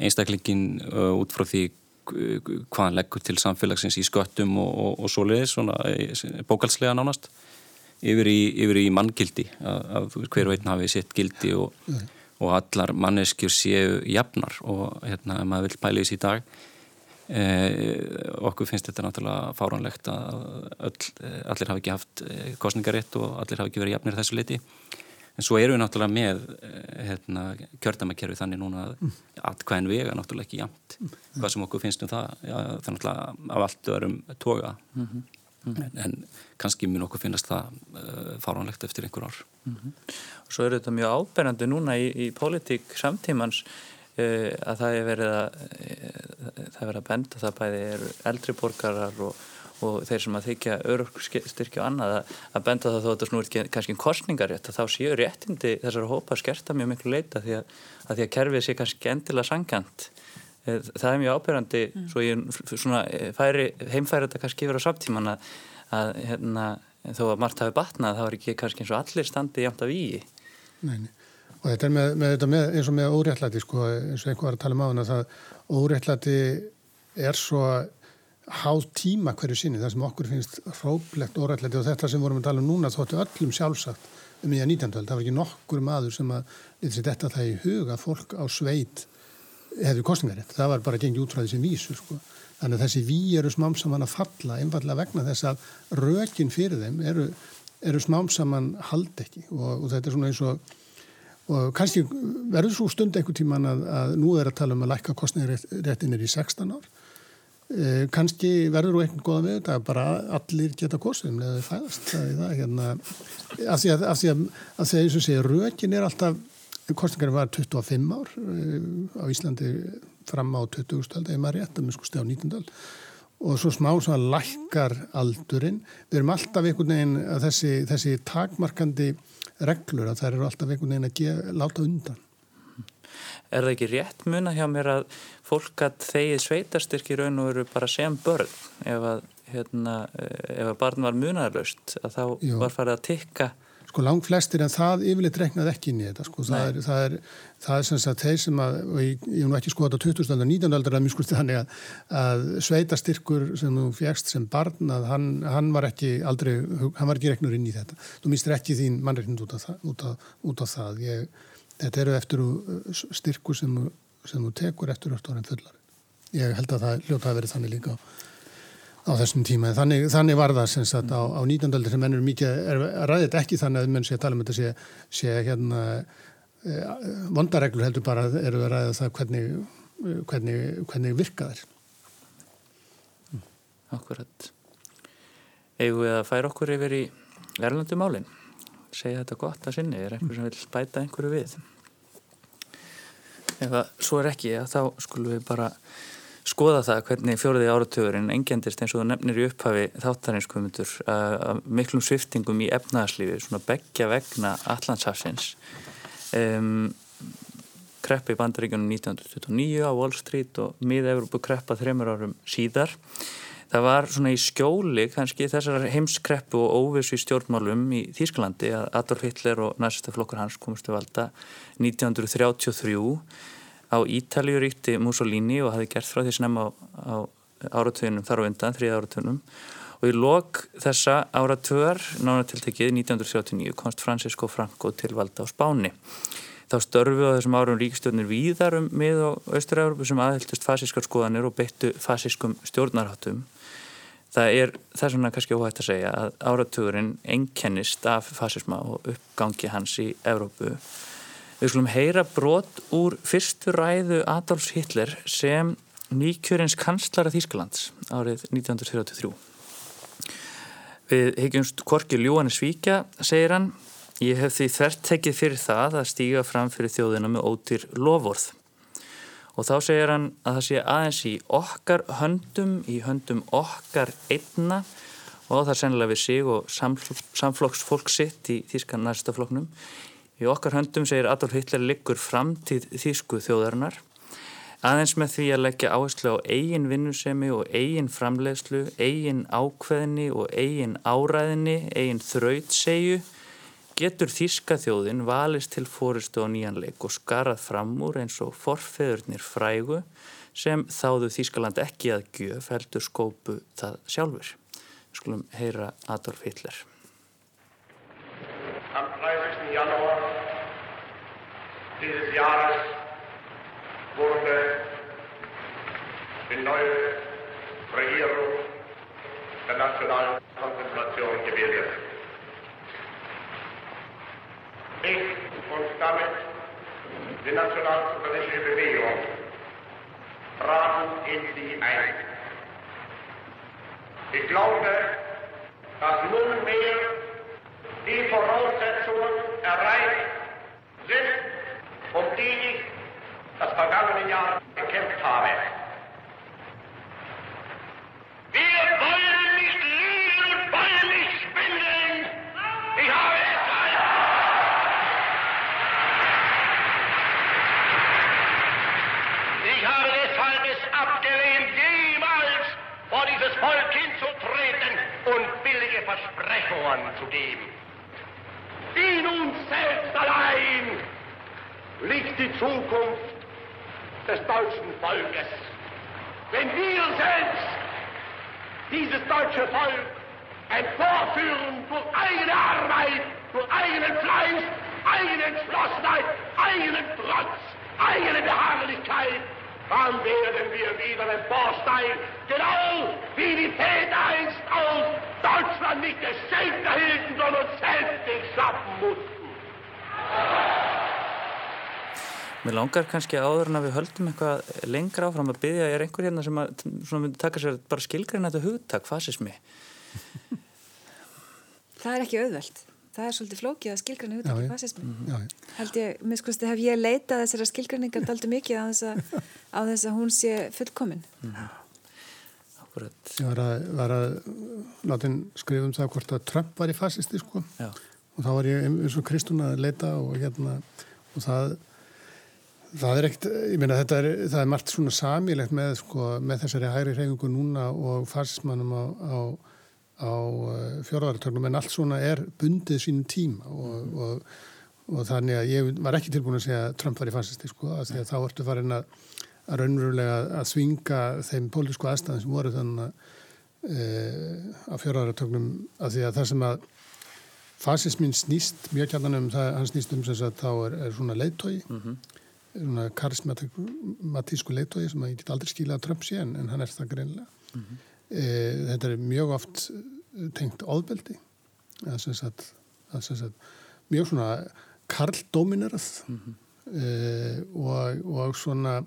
einstaklingin uh, út frá því hvað hann leggur til samfélagsins í sköttum og, og, og svoleiðis, svona bókalslega nánast yfir í, yfir í manngildi að, að hver veitn hafi sitt gildi og, mm. og allar manneskjur séu jafnar og hérna, ef maður vil pæla í þessi dag eh, okkur finnst þetta náttúrulega fáránlegt að öll, allir hafi ekki haft kostningaritt og allir hafi ekki verið jafnir þessu liti en svo eru við náttúrulega með eh, hérna, kjördamakerfi þannig núna að atkvæðin vega náttúrulega ekki jamt hvað sem okkur finnst um það já, það er náttúrulega af allt öðrum toga. Mm. -hmm. en, en kannski mun okkur finnast það uh, fáránlegt eftir einhver ár. Mm -hmm. Svo eru þetta mjög áberandi núna í, í pólitík samtímans uh, að það er verið að uh, það verið að benda það bæði eru eldri borgarar og og þeir sem að þykja örugstyrkja og annað að, að benda það þó að þetta ekki kannski kostningarétt að þá séu réttindi þessar hópa skerta mjög miklu leita því að, að því að kerfið sé kannski endilega sangkant eh, það er mjög ábyrgandi mm. svo ég svona, eh, færi, heimfæri þetta kannski yfir á samtíman að, að hérna, þó að margt hafi batnað þá er ekki kannski eins og allir standið jæmt af í Neini og þetta er með, með, þetta með, eins og með óréttlæti sko, eins og einhver var að tala um á hana það óréttlæti er svo háð tíma hverju sinni það sem okkur finnst hróplegt órættleti og þetta sem vorum að tala um núna þóttu öllum sjálfsagt um í að 19. það var ekki nokkur maður sem að þetta það í huga fólk á sveit hefði kostningarétt, það var bara gengið út frá þessi vísu sko. þannig að þessi ví eru smám saman að falla einfallega vegna þess að rökin fyrir þeim eru, eru smám saman hald ekki og, og þetta er svona eins og og kannski verður svo stund einhver tíman að, að nú er að tala um að lækka kostningaréttinir í 16 ár Eh, kannski verður þú einhvern góða við þetta bara allir geta kosið um leðið fæðast hérna af því að, að, að að eins og segja rökin er alltaf, kostningar var 25 ár uh, á Íslandi fram á 20. stöld eða maður rétt að sko steg á 19. stöld og svo smá svona lækkar aldurinn við erum alltaf einhvern veginn að þessi, þessi takmarkandi reglur að það eru alltaf einhvern veginn að gefa, láta undan Er það ekki rétt muna hjá mér að fólk að þegið sveitarstyrki raun og veru bara sem börn ef að, hérna, ef að barn var munarlaust að þá Jó. var farið að tikka Sko langt flestir en það yfirleitt reknað ekki inn í þetta sko. það, er, það, er, það er sem sagt þeir sem að, og ég hef nú ekki skoðað á 20. og 19. aldar að mjög skusti þannig að, að sveitarstyrkur sem þú fjækst sem barn að hann, hann var ekki aldrei, hann var ekki reknur inn í þetta. Þú mistir ekki þín mannreiknund út, út, út á það. Ég, þetta eru eftir styrku sem sem þú tekur eftir árin fullar. Ég held að það hljóta að verið þannig líka á, á þessum tíma. Þannig, þannig var það sem sagt á, á 19. aldri sem mennur mikið er ræðið ekki þannig að menn sé að tala um þetta sé, sé hérna e, vondareglur heldur bara eru að ræða það hvernig, hvernig, hvernig virka þær. Akkurat. Að færa okkur yfir í verðlandumálinn. Segja þetta gott að sinni. Er einhver sem vil bæta einhverju við? ef það svo er ekki þá skulum við bara skoða það hvernig fjóruði áratugurinn engjandist eins og það nefnir í upphafi þáttarinskumundur að miklum sviftingum í efnaðarslífi, svona begja vegna Allandshafsins um, kreppi í bandaríkjunum 1929 á Wall Street og miða-Európu kreppa þreymur árum síðar það var svona í skjóli kannski þessar heimskreppu og óvissu í stjórnmálum í Þýsklandi að Adolf Hitler og næstaflokkur hans komist til valda 1933 á Ítalju ríkti Mussolini og hafi gert frá því snemma á, á áratöðunum þar á undan, þrið áratöðunum og í lok þessa áratöðar nánatiltekið 1939 komst Francisco Franco til valda á Spáni. Þá störfu á þessum árum ríkistjórnir víðar um mið- og austur-Európu sem aðhildust fasískar skoðanir og beittu fasískum stjórnarháttum það er það er svona kannski óhægt að segja að áratugurinn ennkennist af fasisma og uppgangi hans í Evrópu. Við skulum heyra brot úr fyrstu ræðu Adolfs Hitler sem nýkjörins kanslara Þýskalands árið 1933. Við higgjumst Korki Ljúani Svíkja, segir hann, ég hef því þvert tekið fyrir það að stíga fram fyrir þjóðina með ódýr lofórð og þá segir hann að það sé aðeins í okkar höndum, í höndum okkar einna og það er sennilega við sig og samflokksfólk sitt í Þískan næstafloknum. Í okkar höndum segir Adolf Hitler liggur framtíð Þísku þjóðarinnar aðeins með því að leggja áherslu á eigin vinnusemi og eigin framleiðslu, eigin ákveðni og eigin áræðni, eigin þrautsegju getur þíska þjóðin valist til fóristu á nýjanleik og skarað fram úr eins og forfeðurnir frægu sem þáðu Þískaland ekki að gjöf heldur skópu það sjálfur. Skulum heyra Adolf Hitler. Am 30. Januar dieses Jahres wurde die neue Regierung der nationalen Konzentration gewählt. Ich und damit die nationalsozialistische Bewegung traten in sie ein. Ich glaube, dass nunmehr die Voraussetzungen erreicht sind, um die ich das vergangene Jahr gekämpft habe. Volk hinzutreten und billige Versprechungen zu geben. In uns selbst allein liegt die Zukunft des deutschen Volkes. Wenn wir selbst dieses deutsche Volk emporführen durch eigene Arbeit, durch eigenen Fleiß, eigene Entschlossenheit, eigenen Trotz, eigene Beharrlichkeit, dann werden wir wieder emporsteigen, genau wie die Väter einst aus Deutschland nicht Geschenk erhielten, sondern selbst schaffen mussten. Mér langar kannski áður en að við höldum eitthvað lengra áfram að byggja er einhver hérna sem að, myndi taka sér bara skilgræna þetta hugtak, fasismi. Það er ekki auðvelt. Það er svolítið flókið að skilgræna hugtaki fasismi. Mhm. Held ég, mér skoðist, hef ég leitað þessara skilgræningar daldi mikið á þess, að, á þess að hún sé fullkomin. Akkurat. Ég var að, var að láta henn skrifa um það hvort að Trump var í fasisti sko Já. og þá var ég eins og Kristún að leita og hérna og það það er ekkert, ég meina þetta er það er margt svona samílegt með sko með þessari hægri reyfingu núna og fasismannum á, á, á fjórðartögnum en allt svona er bundið sínum tíma og, og, og þannig að ég var ekki tilbúin að segja að Trump var í fasisti sko að því að þá ertu farin að að raunverulega að svinga þeim pólitísku aðstæðum sem voru þannig að e, á fjórðartögnum að því að það sem að fasismin snýst mjög kjarnan um það, hann snýst um þess að þá er, er svona leiðtói mm -hmm. svona karismatísku leiðtói sem að ég get aldrei skila að Trump sé en, en hann er það greinlega mm -hmm. E, þetta er mjög oft tengt óðbeldi að sem sagt, að sem sagt mjög svona karldominerað mm -hmm. e, og, og svona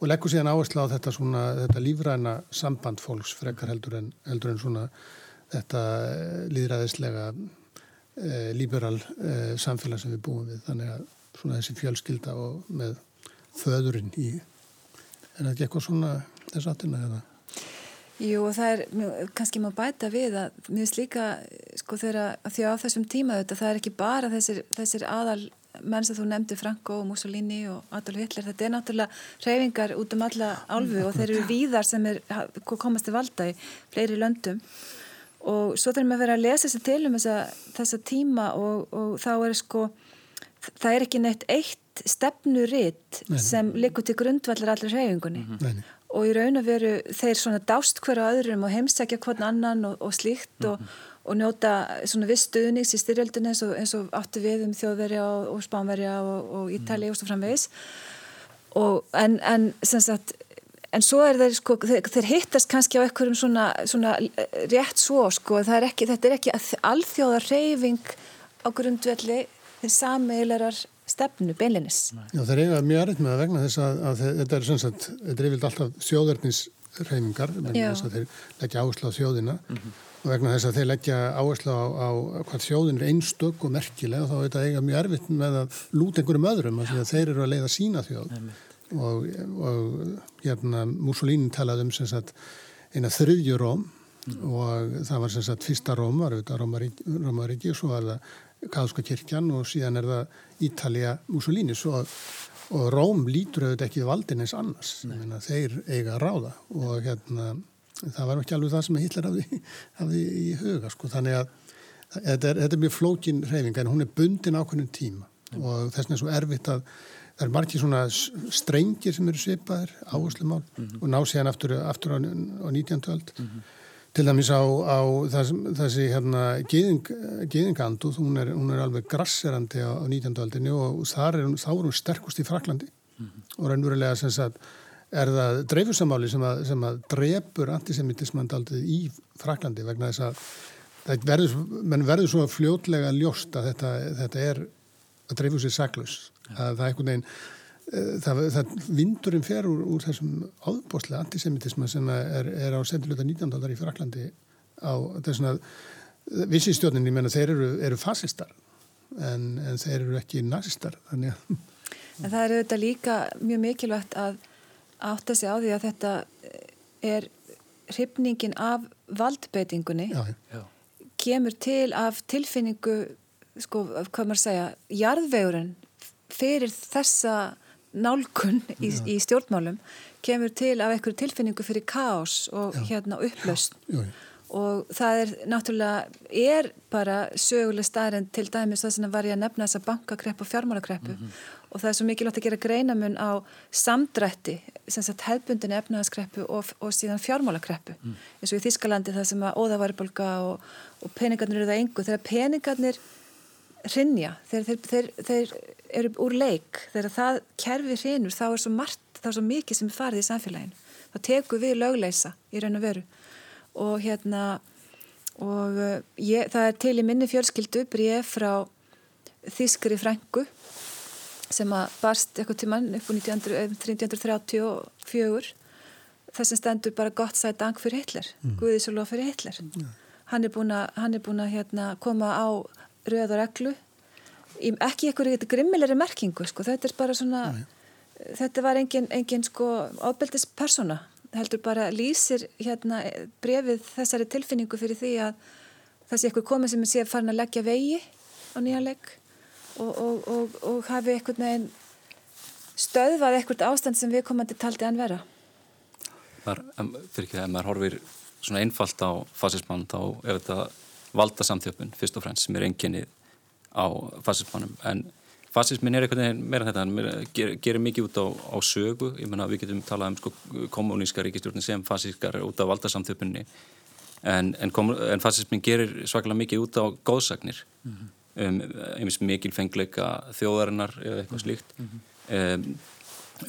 og leggur síðan áherslu á þetta svona þetta lífræna samband fólks frekar heldur en, heldur en svona þetta líðræðislega e, líberal e, samfélag sem við búum við þannig að svona þessi fjölskylda og með föðurinn í er það ekki eitthvað svona þess aðtina eða? Jú og það er, kannski má bæta við að mér finnst líka sko þegar því á þessum tíma þetta það er ekki bara þessir, þessir aðal menn sem þú nefndi Franco og Mussolini og Adolf Hitler, þetta er náttúrulega reyfingar út um alla álfu og þeir eru víðar sem er komast til valda í fleiri löndum. Og svo þurfum við að vera að lesa þessi til um þessa, þessa tíma og, og þá er sko það er ekki neitt eitt stefnuritt sem likur til grundvallar allir reyfingunni mm -hmm. Og í raun og veru þeir svona dást hverja öðrum og heimsækja hvern annan og, og slíkt mm -hmm. og og njóta svona viss stuðnings í styrjöldunni eins, eins og áttu við um þjóðverja og, og spánverja og, og Ítali og svo framvegis. Og en, en sem sagt en svo er þeir sko, þeir, þeir hittast kannski á einhverjum svona, svona rétt svo sko, er ekki, þetta er ekki alþjóðar reyfing á grundvelli þeir sameilarar stefnu beinlinis. Já þeir eiga mjög erriðt með að vegna þess að, að þetta er sem sagt, þetta er yfirlega alltaf þjóðverðnisreyfingar, þess að þeir leggja áherslu á þjóðina mm -hmm. og vegna þess að þeir leggja áherslu á, á hvað þjóðin er einstök og merkilega þá er þetta eiga mjög erfitt með að lúta einhverjum öðrum að þeir eru að leiða sína þjóð og, og hérna Mussolini talaði um sem sagt eina þriðju róm mm. og það var sem sagt fyrsta róm var auðvitað Rómaríki og svo var það Kaðska kirkjan og síðan er það Ítalija Mussolini svo, og Róm lítur auðvitað ekki valdin eins annars Meina, þeir eiga að ráða og hérna það var ekki alveg það sem Hitler hafði, hafði í huga sko. þannig að þetta er, þetta er mjög flókin reyfing en hún er bundin ákveðnum tíma mm. og þess vegna er svo erfitt að það er margir svona strengir sem eru svipaðir áherslumál mm -hmm. og ná séðan aftur, aftur á, á 19. öld mm -hmm. Til dæmis á, á þess, þessi hérna geðing, geðingandu hún er, hún er alveg grasserandi á, á 19. öldinni og er, þá er hún sterkust í Fraklandi mm -hmm. og raunverulega sem sagt er það dreifusamáli sem að, sem að drefur antisemitismand aldrei í Fraklandi vegna þess að það verður, verður svo fljótlega ljóst að þetta, þetta er að dreifu sér saklaus að það er einhvern veginn það, það vindurinn fer úr, úr þessum áðbóstlega antisemitisma sem er, er á sendiluta 19. aldar í Fraklandi á þessuna vissistjóninni, ég menna þeir eru, eru fasistar en, en þeir eru ekki nazistar þannig að En það er auðvitað líka mjög mikilvægt að átta sig á því að þetta er hrifningin af valdbeitingunni já, Já. kemur til af tilfinningu sko, hvað maður segja jarðvegurinn fyrir þessa nálgun í, í stjórnmálum kemur til af einhverju tilfinningu fyrir kaos og hérna upplaust jú, jú. og það er náttúrulega er bara söguleg staðrind til dæmis það sem var ég að nefna þessa bankakreppu og fjármálakreppu. Og það er svo mikilvægt að gera greinamun á samdrætti sem sagt hefbundin efnaðaskreppu og, og síðan fjármálakreppu. Eins og í Þískalandi það sem að óðavaribólga og, og peningarnir eru það engu. Þegar peningarnir rinja þegar þeir, þeir, þeir eru úr leik þegar það kerfi rinur þá er svo margt, þá er svo mikið sem er farið í samfélaginu. Þá tekur við lögleisa í raun og veru. Og hérna og uh, ég, það er til í minni fjölskyldu bréf frá Þískri frængu sem að barst eitthvað tíman upp á 1934 þess að stendur bara gott sæt dank fyrir Hitler, mm. Guðis og lof fyrir Hitler. Er að, hann er búin að hérna, koma á röð og reglu ekki eitthvað grimmilegri merkingu sko. þetta er bara svona Nei. þetta var engin, engin sko ábeldis persóna, heldur bara lýsir hérna brefið þessari tilfinningu fyrir því að það sé eitthvað komið sem sé farin að leggja vegi á nýjanleik og, og, og, og hafi eitthvað neginn stöðvað eitthvað ástand sem við komandi taldi að vera Þar, fyrir ekki að maður horfir svona einfalt á fasismann þá er þetta valda samþjöpun fyrst og fremst sem er enginni á fasismannum en fasismin er eitthvað meira þetta hann ger, gerir mikið út á, á sögu. Ég menna við getum talað um sko, kommuníska ríkistjórnir sem fasískar út á valda samþjöpunni en, en, en fasismin gerir svakalega mikið út á góðsagnir mm -hmm. um einmis mikil fengleika þjóðarinnar eða eitthvað slíkt. Mm -hmm. um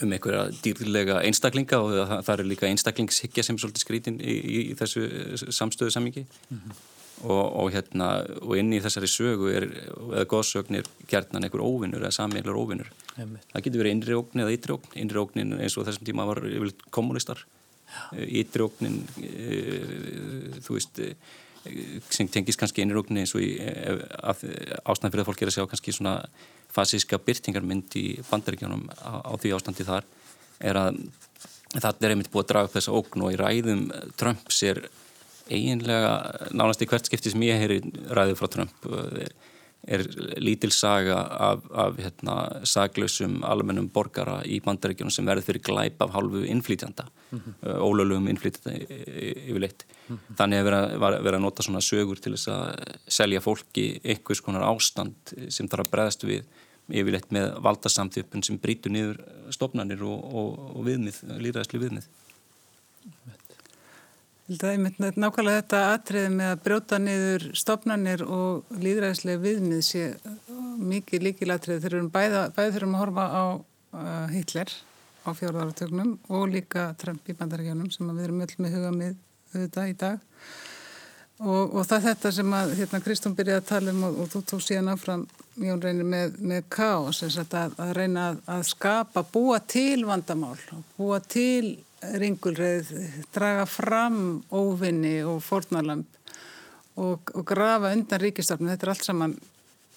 um einhverja dýrlega einstaklinga og það, það er líka einstaklingshyggja sem er svolítið skrítin í, í, í þessu samstöðu samingi mm -hmm. Og, og hérna og inn í þessari sögu er, eða góðsögn er gerðnan einhver óvinnur eða sammeilur óvinnur. Það getur verið innri ógn eða ytri ógn. Innri ógnin eins og þessum tíma var kommunistar ytri ógnin e, þú veist e, sem tengis kannski innri ógnin eins og í, e, ástæðan fyrir að fólk er að sjá kannski svona fasíska byrtingarmynd í bandaríkjónum á, á því ástandi þar er að það er einmitt búið að draga upp þessa ógn og í ræðum Trump sér eiginlega nánast í hvert skipti sem ég heyri ræðu frá Trump er, er lítil saga af, af hérna, saglausum almennum borgara í bandaríkjónum sem verður fyrir glæp af hálfu innflýtjanda mm -hmm. ólöglegum innflýtjanda yfirleitt mm -hmm. þannig að vera, vera að nota svona sögur til þess að selja fólki einhvers konar ástand sem þarf að breðast við yfirleitt með valdasamþjöpun sem brítur niður stofnanir og, og, og viðmið, líðræðsli viðmið. Það er mynd nákvæmlega þetta atriði með að brjóta niður stofnanir og líðræðslega viðmið sé mikið líkilatriði þegar við erum bæða, bæði þurfum að horfa á uh, Hitler á fjórðaratögnum og líka Trump í bandaríkjónum sem við erum öll með huga með þetta í dag. Og, og það þetta sem að hérna, Kristún byrjaði að tala um og, og þú tók síðan áfram Jón reynir með, með káos að, að reyna að, að skapa, búa til vandamál, búa til ringulreið, draga fram óvinni og fornalamb og, og grafa undan ríkistofnum. Þetta er allt saman,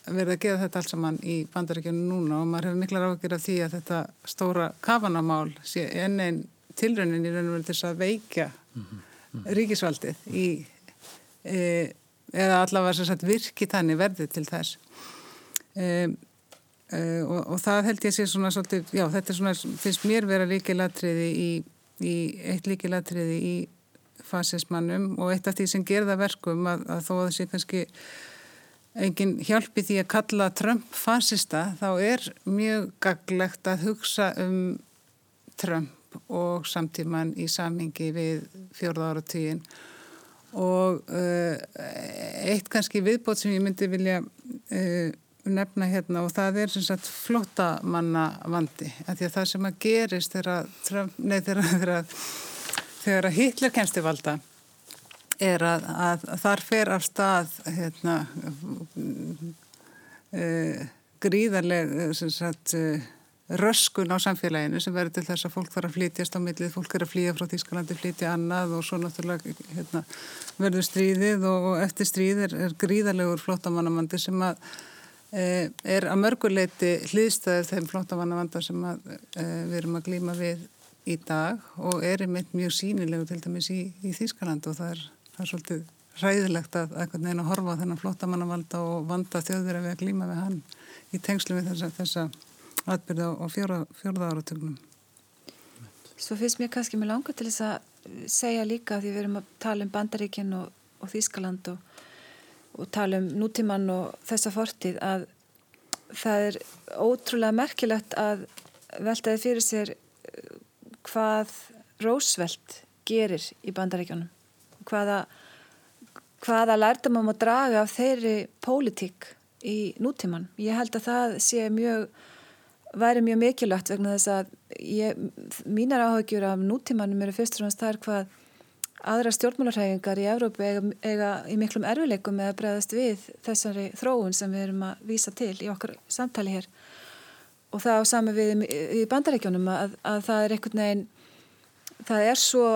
verið að geða þetta allt saman í bandaríkjunum núna og maður hefur miklar áhugir af því að þetta stóra kafanamál sé enn einn tilraunin í raunum til þess að veikja mm -hmm. ríkisvaldið í E, eða allavega sagt, virki þannig verði til þess e, e, og, og það held ég sé svona svolítið, já þetta svona, finnst mér vera líkilatriði í, í eitt líkilatriði í fasismannum og eitt af því sem gerða verkum að, að þó að sé kannski engin hjálpi því að kalla Trump fasista þá er mjög gaglegt að hugsa um Trump og samtíman í samhingi við fjörða ára tíin og uh, eitt kannski viðbót sem ég myndi vilja uh, nefna hérna og það er sem sagt flottamanna vandi að því að það sem að gerist þegar, að Hitler kemst í valda er að, að þar fer af stað hérna uh, gríðarleg sem sagt, eh, röskun á samfélaginu sem verður til þess að fólk þarf að flytjast á millið, fólk er að flýja frá Þískalandi, flytja annað og svo náttúrulega hérna, verður stríðið og eftir stríð er, gríðarlegur flottamannamandi sem að e, er að mörguleiti hlýðstæðið þeim flottamannamanda sem að, e, við erum að glýma við í dag og er einmitt mjög sínilegu til dæmis í, í Þískaland og það er, það er svolítið ræðilegt að eitthvað neina horfa þennan flottamannavalda og vanda þjóður að við að glýma við hann í tengslu við þessa, þessa atbyrði á, á fjóra, fjórða áratögnum. Svo finnst mér kannski með langa til þess að segja líka því við erum að tala um Bandaríkinn og, og Þískaland og, og tala um nútíman og þessa fortíð að það er ótrúlega merkilegt að veltaði fyrir sér eh, hvað Rósveld gerir í Bandaríkjónum hvaða, hvaða lærdam að draga af þeirri pólitík í nútíman. Ég held að það sé mjög væri mjög mikilvægt vegna þess að ég, mínar áhugjur af nútímanum eru fyrst og náttúrulega þar hvað aðra stjórnmálarhæfingar í Evrópu eiga, eiga í miklum erfileikum með að bregðast við þessari þróun sem við erum að vísa til í okkar samtali hér. Og það á sami við í bandarækjónum að, að það er einhvern veginn það er svo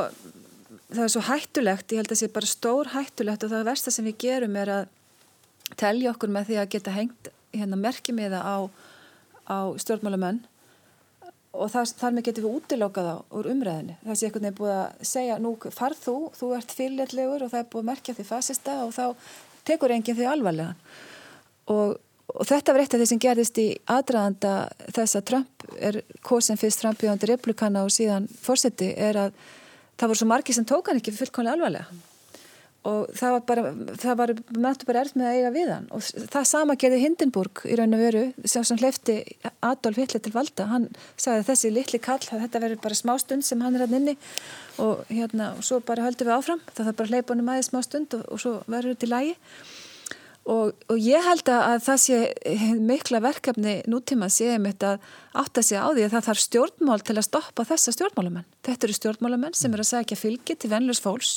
það er svo hættulegt, ég held að það sé bara stór hættulegt og það versta sem við gerum er að telja okkur með því að geta hengt hérna merkimiða á, á stjórnmálamenn og þar, þar með getum við útilokað á úr umræðinu. Það sé einhvern veginn búið að segja nú farð þú, þú ert fyrirleitlegur og það er búið að merkja því fasista og þá tekur enginn því alvarlega. Og, og þetta var eitt af því sem gerðist í aðdraðanda þess að Trump er kosin fyrst frambjöðandi replikana og síðan fórseti er að það voru svo margi sem tók hann ekki fullkonlega alvarlega og það var bara, það var mættu bara erð með að eiga við hann. Og það sama gerði Hindenburg í raun og veru sem sem hleyfti Adolf Hitler til valda. Hann sagði þessi litli kall þetta verður bara smá stund sem hann er hann inni. Og hérna, og svo bara höldum við áfram. Það þarf bara að hleypa honum aðeins smá stund og, og svo verður þetta í lægi og, og ég held að það sé mikla verkefni nútíma séum þetta átt að sé á því að það þarf stjórnmál til að stoppa þessa stjórnmálamenn. Þetta eru stjórnmálamenn sem eru að segja fylgi til vennlurs fólks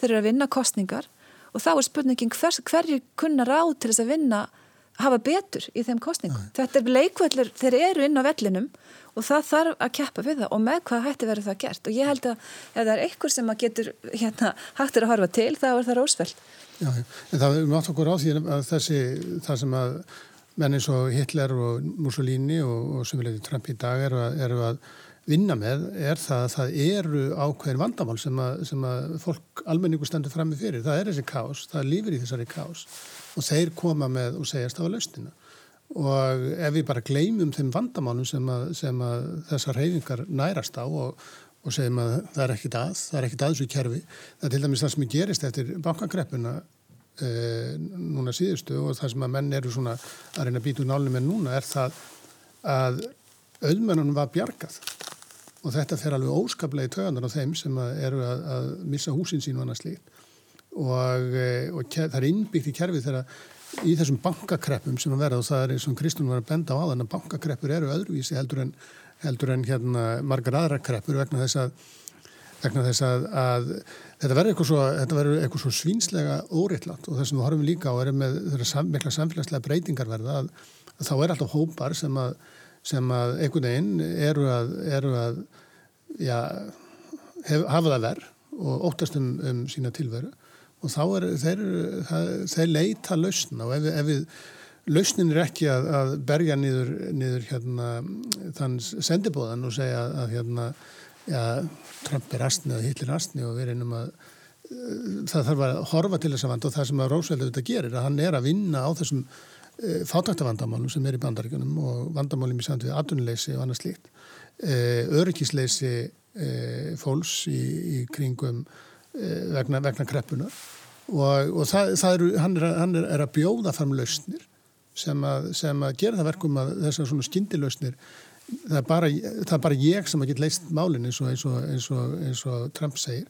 þeir eru að vinna kostningar og þá er spurningin hver, hverju kunna ráð til þess að vinna hafa betur í þeim kostningum. Nei. Þetta er leikvöldur, þeir eru inn á vellinum og það þarf að keppa við það og með hvað hætti verður það gert og ég held að ef það er einhver sem að getur hérna, hættir að horfa til þá er það rósfælt. Já, en það er náttúrulega okkur á því að þessi, það sem að menn eins og Hitler og Mussolini og, og sem við leitum Trump í dag eru að, eru að vinna með er það að það eru ákveðin vandamál sem að, sem að fólk almenningu stendur fram með fyrir. Það er þessi kás, það lífur í þessari kás og þeir koma með og segjast af að lausnina. Og ef við bara gleymum þeim vandamálum sem að, sem að þessar reyfingar nærast á og, og segjum að það er ekkit að, það er ekkit aðs í kerfi, það er til dæmis það sem gerist eftir bankangreppuna e, núna síðustu og það sem að menn eru svona að reyna að býta úr nálum en núna er það að auðmennunum var bjargað og þetta fer alveg óskaplega í töðanar á þeim sem að eru að, að missa húsin sín og annað slíkt. Og, e, og það er innbyggt í kerfið þegar í þessum bankakreppum sem að verða og það er eins og Kristún var að benda á þannig að bankakreppur eru öðruvísi heldur en, heldur en hérna margar aðra kreppur vegna þess að, vegna þess að, að þetta verður eitthvað eitthvað svo svínslega óriðlat og það sem við horfum líka á er með þeirra mikla samfélagslega breytingar verða að þá er alltaf hópar sem að sem að einhvern veginn eru að, eru að já, hef, hafa það verð og óttast um, um sína tilveru. Og þá er þeir, þeir leita lausna og ef, ef við lausnin er ekki að, að berja niður, niður hérna, þann sendibóðan og segja að, hérna, ja, Trump er astni eða Hitler er astni og við reynum að það þarf að horfa til þess að vanda og það sem að Rósveld auðvitað gerir að hann er að vinna á þessum Eh, fátaktavandamálum sem er í bandaríkunum og vandamálum í samt við atunleysi og annað slíkt eh, öryggisleysi eh, fólks í, í kringum vegna, vegna kreppunar og, og það, það eru, hann, er, hann er að bjóða fram lausnir sem að, sem að gera það verkum að þessar svona skindilausnir það er bara, það er bara ég sem að geta leist málinn eins og, eins og, eins eins og Trump segir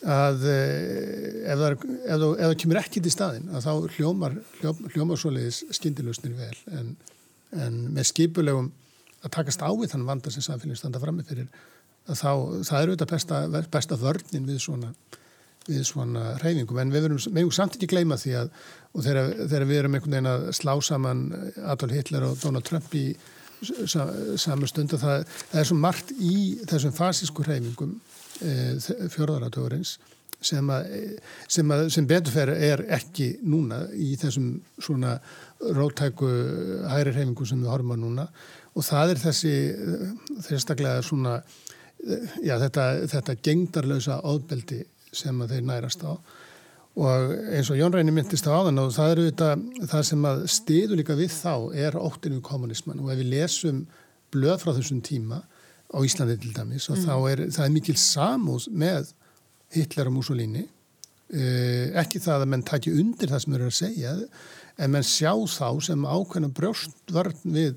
að eh, ef það, kemur ekki til staðin að þá hljómar, hljóm, hljómar svoleiðis skindilusnir vel. En, en með skipulegum að takast á við þann vanda sem samfélagin standa fram með fyrir að þá, það eru þetta besta, besta vörnin við svona við svona reyfingum en við verum, meðum samt ekki gleyma því að og þegar, þegar við erum einhvern veginn að slá saman Adolf Hitler og Donald Trump í saman stund og það, það er svo margt í þessum fasísku reyfingum fjörðaratugurins sem, sem, sem beturferð er ekki núna í þessum svona rótæku hæri reyfingum sem við horfum á núna. Og það er þessi þessaklega svona já, þetta, þetta gengdarlösa óðbeldi sem þeir nærast á. Og eins og Jón Reini myndist á áðan og það eru þetta, það sem að stiðu líka við þá er óttinu kommunisman og ef við lesum blöð frá þessum tíma á Íslandi til dæmis og mm. þá er það er mikil samúð með Hitler og Mussolini eh, ekki það að menn taki undir það sem eru að segja en menn sjá þá sem ákveðna brjóstvörn við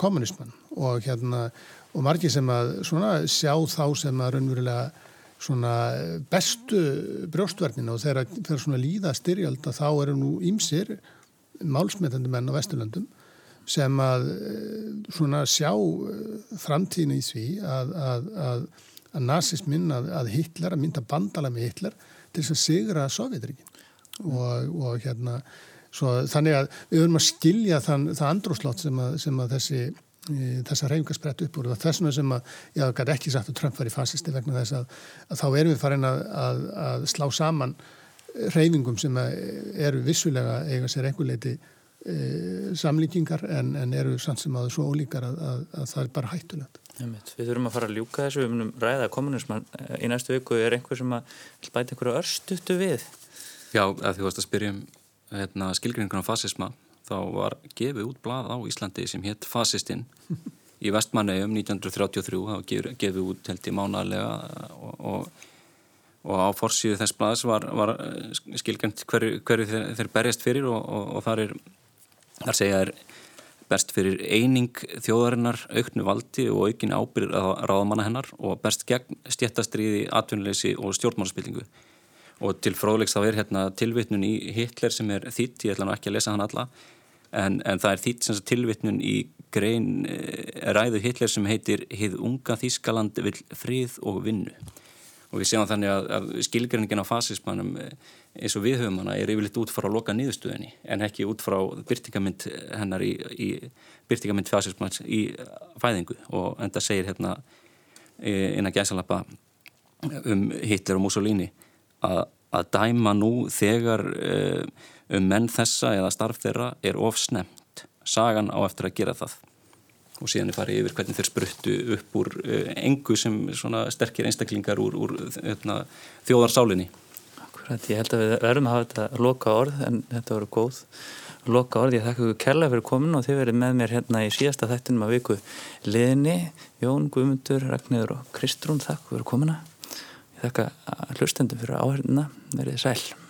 kommunisman og hérna og margir sem að svona sjá þá sem að raunverulega svona bestu brjóstverðina og þegar svona líða styrjald þá eru nú ímsir málsmetandi menn á Vesturlandum sem að eh, svona sjá eh, framtíðinu í því að, að, að, að nazismin, að Hitler, að mynda bandala með Hitler til þess að sigra Sovjetrikinn og, og hérna svo, þannig að við höfum að skilja þann, það andróslott sem, sem að þessi þessa reyfingar sprett upp úr. Og þessuna sem að, ég haf gæti ekki sagt að Trump var í fasisti vegna þess að, að þá erum við farin að, að, slá saman reyfingum sem eru vissulega eiga sér einhver leiti samlíkingar en, en eru samt sem að það er svo ólíkar að það er bara hættulegt. Við þurfum að fara að ljúka þessu, við munum ræða kommunisman í næstu viku, er einhver sem að bæta einhverju örstutu við? Já, að því að spyrjum hérna, skilgringun á fasisma þá var gefið út blað á Íslandi sem hétt Fasistinn í vestmannegjum 1933 það var gefið út held í mánalega og, og, og á forsýðu þess blaðs var, var skilgjönd hverju, hverju þeir, þeir berjast fyrir og, og þar er þar segja er best fyrir eining þjóðarinnar auknu valdi og aukin ábyrð ráðamanna hennar og best gegn stjættastriði, atvinnuleysi og stjórnmálspillingu og til fróðlegs þá er hérna tilvitnun í Hitler sem er þitt, ég ætla nú ekki að lesa hann alla en, en það er þitt sem tilvitnun í grein eh, ræðu Hitler sem heitir Hið unga Þískaland vil frið og vinnu og við séum þannig að, að skilgreiningin á fasismannum eh, eins og við höfum hana er yfirleitt út frá loka niðurstöðinni en ekki út frá byrtingamind hennar í, í byrtingamind fasismanns í fæðingu og enda segir hérna eh, innan gæsalappa um Hitler og Mussolini að, að dæma nú þegar uh, um menn þessa eða starf þeirra er ofsnemt. Sagan á eftir að gera það. Og síðan er farið yfir hvernig þeir spruttu upp úr uh, engu sem sterkir einstaklingar úr, úr hérna, þjóðarsálinni. Akkurat, ég held að við verðum að hafa þetta loka orð en þetta voru góð loka orð. Ég þakka ykkur kærlega fyrir komin og þið verið með mér hérna í síðasta þættinum að viku liðni, Jón, Guðmundur, Ragnir og Kristrún, þakk fyrir komina. Ég þakka hlustendum fyrir áhörnuna, verið sæl.